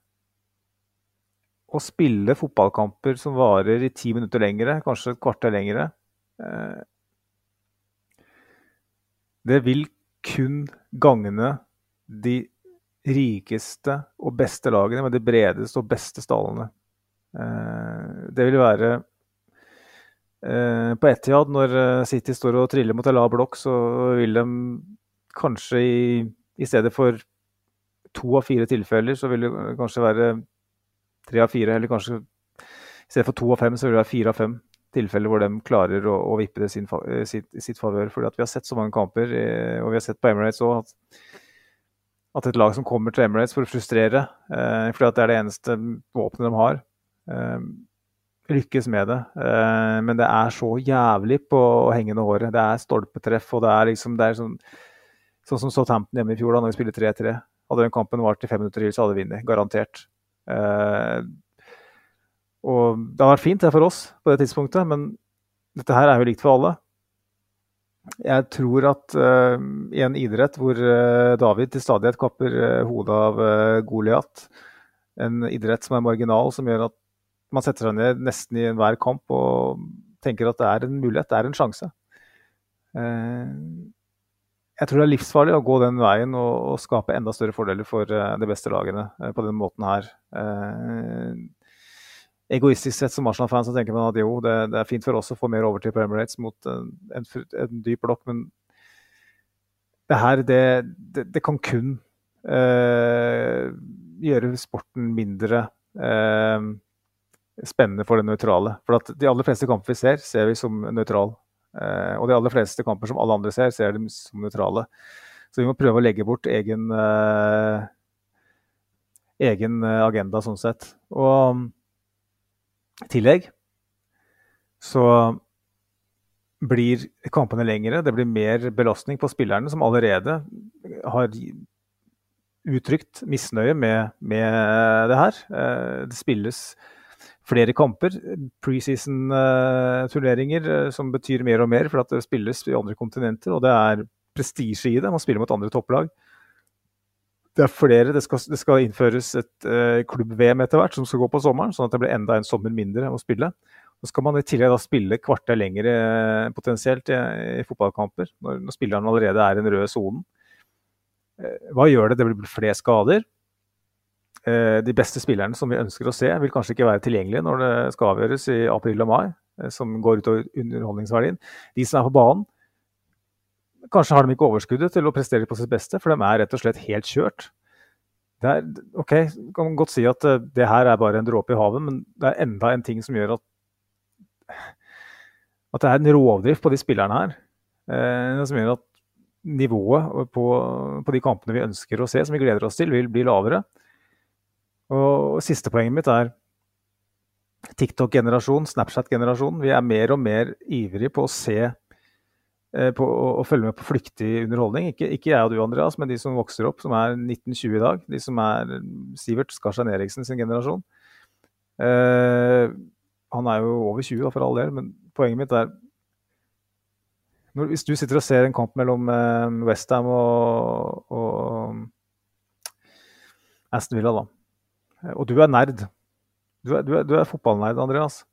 Å spille fotballkamper som varer i ti minutter lengre, kanskje et kvarter lengre eh, Det vil kun gagne de rikeste og beste lagene med de bredeste og beste stallene. Eh, det vil være på Etiad, når City står og triller mot lav blokk, så vil de kanskje i, i stedet for to av fire tilfeller så vil det kanskje være tre av fire, eller kanskje i stedet for to av fem, så vil det være fire av fem tilfeller hvor de klarer å, å vippe det sin, sitt, sitt favør. Fordi vi har sett så mange kamper, eh, og vi har sett på Emirates òg, at, at, et lag som kommer til Emirates for å frustrere, eh, fordi det er det eneste våpenet de har, eh, lykkes med det. Eh, men det er så jævlig på hengende håret. Det er stolpetreff, og det er liksom det er sånn, sånn som Southampton hjemme i fjor, da når vi spiller 3-3. Hadde den kampen vart i fem minutter til, så hadde vi vunnet. Garantert. Eh, og det har vært fint det for oss på det tidspunktet, men dette her er jo likt for alle. Jeg tror at uh, i en idrett hvor uh, David til stadighet kapper uh, hodet av uh, Goliat, en idrett som er marginal, som gjør at man setter seg ned nesten i enhver kamp og tenker at det er en mulighet, det er en sjanse. Uh, jeg tror det er livsfarlig å gå den veien og, og skape enda større fordeler for uh, de beste lagene uh, på den måten her. Uh, egoistisk sett som Arsenal-fan så tenker man at jo, det, det, er fint for oss å få mer overtid på Emirates mot en, en, en dyp blokk, men det her, det, det, det kan kun gjøre sporten mindre spennende for det nøytrale. For de aller fleste kamper vi ser, ser vi som nøytrale. Eh, og de aller fleste kamper som alle andre ser, ser dem som nøytrale. Så vi må prøve å legge bort egen, eh, egen eh, agenda sånn sett. Og i tillegg så blir kampene lengre. Det blir mer belastning på spillerne, som allerede har uttrykt misnøye med, med det her. Det spilles flere kamper. Preseason-turneringer eh, som betyr mer og mer for at det spilles i andre kontinenter. Og det er prestisje i det. Man spiller mot andre topplag. Det er flere. Det skal, det skal innføres et uh, klubb-VM etter hvert som skal gå på sommeren, sånn at det blir enda en sommer mindre å spille. Så skal man i tillegg da spille kvarter lengre uh, potensielt i, i fotballkamper, når, når, spilleren allerede er i den røde sonen. Hva gjør det? Det blir flere skader. Eh, de beste spillerne som vi ønsker å se, vil kanskje ikke være tilgjengelige når det skal avgjøres i april og mai, eh, som går utover underholdningsverdien. De som er på banen, kanskje har de ikke overskuddet til å prestere på sitt beste, for de er rett og slett helt kjørt. Det er, ok, kan godt si at eh, det her er bare en dråpe i havet, men det er enda en ting som gjør at at det er en rovdrift på de spillerne her. Eh, som gjør at nivået på, på, de kampene vi ønsker å se, som vi gleder oss til, vil bli lavere. Og siste poenget mitt er TikTok-generasjon, Snapchat-generasjon. Vi er mer og mer ivrige på å se eh, på å, følge med på flyktig underholdning. Ikke, ikke jeg og du, Andreas, men de som vokser opp, som er 1920 i dag. De som er Sivert Skarstein Eriksen sin generasjon. Eh, han er jo over 20, da, for all del, men poenget mitt er når, Hvis du sitter og ser en kamp mellom eh, Westham og, og Aston Villa, da, og du er nerd Du er, du er, du er fotballnerd, Andreas.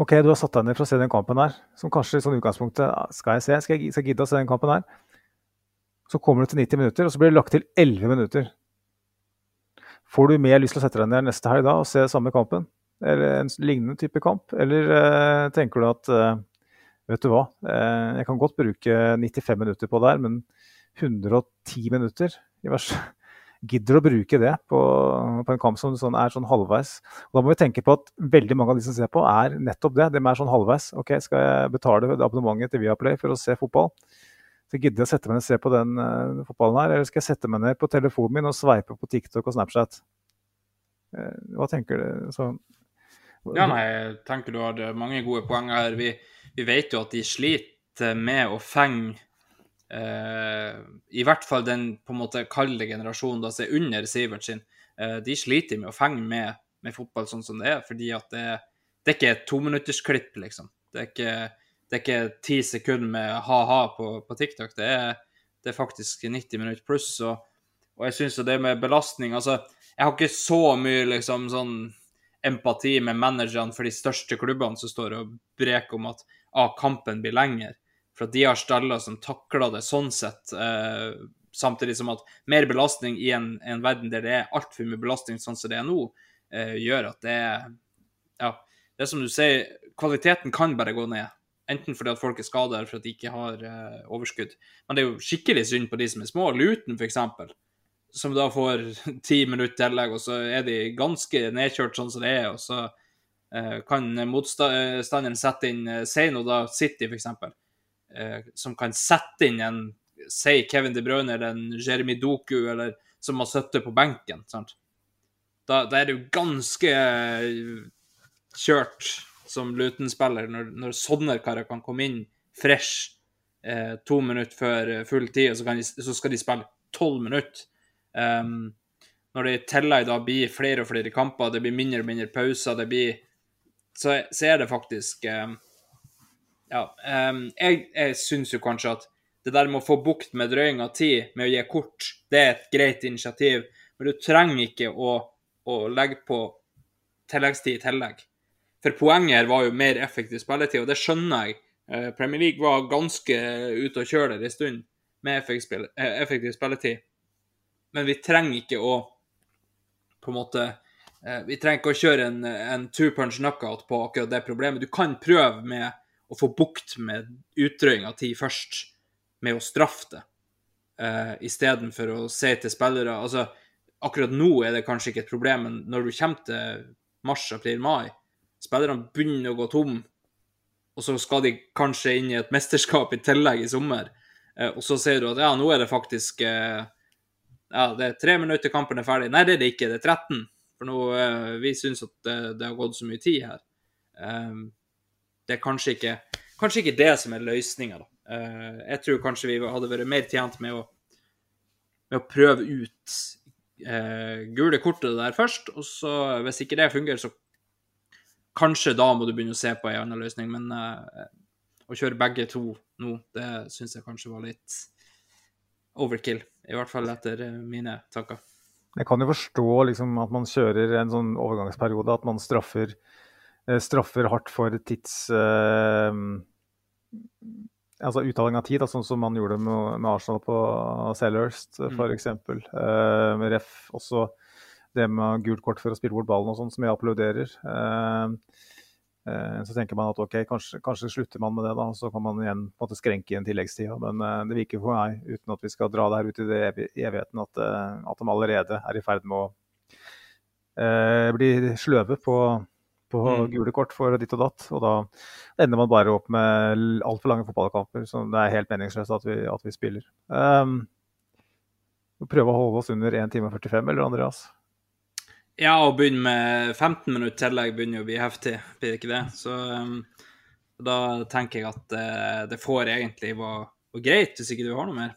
OK, du har satt deg ned for å se den kampen her, som kanskje i sånn utgangspunktet Skal jeg se? Skal jeg, skal jeg gidde å se den kampen her? Så kommer du til 90 minutter, og så blir det lagt til 11 minutter. Får du mer lyst til å sette deg ned neste helg da og se samme kampen? Eller en lignende type kamp? Eller eh, tenker du at eh, Vet du hva, eh, jeg kan godt bruke 95 minutter på det her, men 110 minutter gidder å bruke det på, på en kamp som sånn, er sånn halvveis. Og da må vi tenke på at veldig mange av de som ser på, er nettopp det. De er sånn halvveis. Ok, skal jeg betale abonnementet til Viaplay for å se fotball? Så gidder jeg å sette meg ned og se på den uh, fotballen her, eller skal jeg sette meg ned på telefonen min og sveipe på TikTok og Snapchat? Uh, hva tenker du? Så, ja, nei, jeg tenker du har mange gode poenger her. Vi, vi vet jo at de sliter med å fenge I hvert fall den på en måte kalde generasjonen som er under Sivert sin, uh, de sliter med å fenge med, med, fotball sånn som det er. Fordi at det, det er ikke et tominuttersklipp, liksom. Det er ikke, det er ikke ti sekunder med ha-ha på, på, TikTok. Det er, det er, faktisk 90 minutter pluss. Og, og jeg syns jo det med belastning Altså, jeg har ikke så mye liksom sånn empati med managerne for de største klubbene som står og breker om at ah, kampen blir lenger. For at de har staller som takler det sånn sett. Eh, samtidig som at mer belastning i en, en verden der det er altfor mye belastning sånn som det er nå, eh, gjør at det er Ja, det er som du sier, kvaliteten kan bare gå ned. Enten fordi at folk er skada eller fordi de ikke har eh, overskudd. Men det er jo skikkelig synd på de som er små. Luton, f.eks., som da får ti minutter tillegg, og så er de ganske nedkjørt sånn som det er. og så eh, kan motstanderen sette inn eh, Seino, da City, f.eks eh, som kan sette inn en Si Kevin De Bruyne eller en Jeremy Doku, eller som har sittet på benken. Da, da er det jo ganske eh, kjørt som Luton-spiller, når, når sånne karer kan komme inn fresh eh, to minutter før eh, full tid, og så, de, så skal de spille tolv minutter. Um, når det i tillegg da blir flere og flere kamper, det blir mindre og mindre pauser, det blir Så, så er det faktisk um, ja, um, jeg, jeg syns jo kanskje at det der med å få bukt med drøying av tid med å gi kort, det er et greit initiativ. Men du trenger ikke å, å legge på tilleggstid i tillegg. For poenget her var jo mer effektiv spilletid, og det skjønner jeg. Uh, Premier League var ganske ute å kjøre der en stund med effektiv, uh, spilletid. Men vi trenger ikke å på en måte uh, Vi trenger ikke å kjøre en, en two punch knockout på akkurat det problemet. Du kan prøve med å få bukt med utdrøying av tid først, med å straffe det, uh, istedenfor å si til spillere altså, Akkurat nå er det kanskje ikke et problem, men når du kommer til mars, april, mai Spillerne begynner å gå tom, og så skal de kanskje inn i et mesterskap i tillegg i sommer. Uh, og så sier du at ja, nå er det faktisk uh, ja, det er tre minutter til kampen er ferdig. Nei, det er det ikke, det er 13. For nå, uh, vi syns at det, det, har gått så mye tid her. Um, det er kanskje ikke, kanskje ikke det som er løsninga. Uh, jeg tror kanskje vi hadde vært mer tjent med å, med å prøve ut uh, gule kortet der først. Og så, hvis ikke det fungerer, så kanskje da må du begynne å se på en annen løsning. Men uh, å kjøre begge to nå, det syns jeg kanskje var litt overkill. I hvert fall etter mine tanker. Jeg kan jo forstå liksom, at man kjører en sånn overgangsperiode, at man straffer Eh, straffer hardt for tids uh, altså uttaling av tid, da, sånn som man gjorde med, med Arsenal på Selhurst f.eks. Mm. Uh, ref også det med gult kort for å spille bort ballen og sånn, som jeg applauderer. Uh, uh, så tenker man at ok, kanskje, kanskje, slutter man med det, da, så kan man igjen på en måte skrenke inn tilleggstida. Men det virker for meg, uten at vi skal dra det her ut i det evigheten, at, at de allerede er i ferd med å bli sløve på på mm. gule kort for ditt og datt. Og da ender man bare opp med altfor lange fotballkamper. Så det er helt meningsløst at vi, at vi spiller. Um, prøve å holde oss under 1 time og 45, eller Andreas? Ja, å begynne med 15 minutter tillegg begynner jo å bli heftig, blir det ikke det? Så um, Da tenker jeg at uh, det får egentlig være, greit, hvis ikke du har noe mer.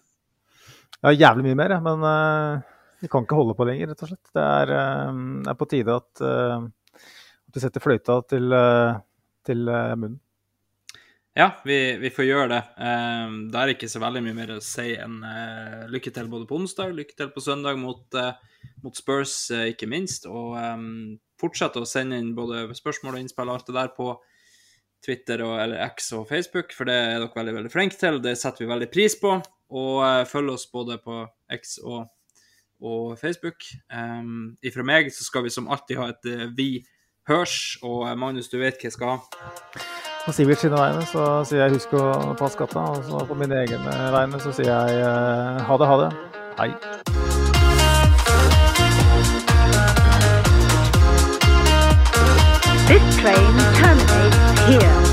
Ja, jævlig mye mer, men uh, vi kan ikke holde på lenger, rett og slett. Det er, uh, er på tide at, uh, at setter fløyta til, til munnen. Ja, vi, vi, får gjøre det. Um, det er ikke så veldig mye mer å si enn uh, lykke til både på onsdag, lykke til på søndag mot, uh, mot Spurs, uh, ikke minst. Og um, fortsette å sende inn både spørsmål og innspill og alt det der på Twitter og, eller X og Facebook, for det er dere veldig veldig flinke til. Det setter vi veldig pris på. Og følg oss både på X og, og Facebook. Um, ifra meg så skal vi som alltid ha et Vi hørs, og Magnus, du vet hva jeg skal ha. På Sivert sine vegne så sier jeg husk å passe katta. Og så på mine egne vegne så sier jeg uh, ha det, ha det. Hei. This train terminates here.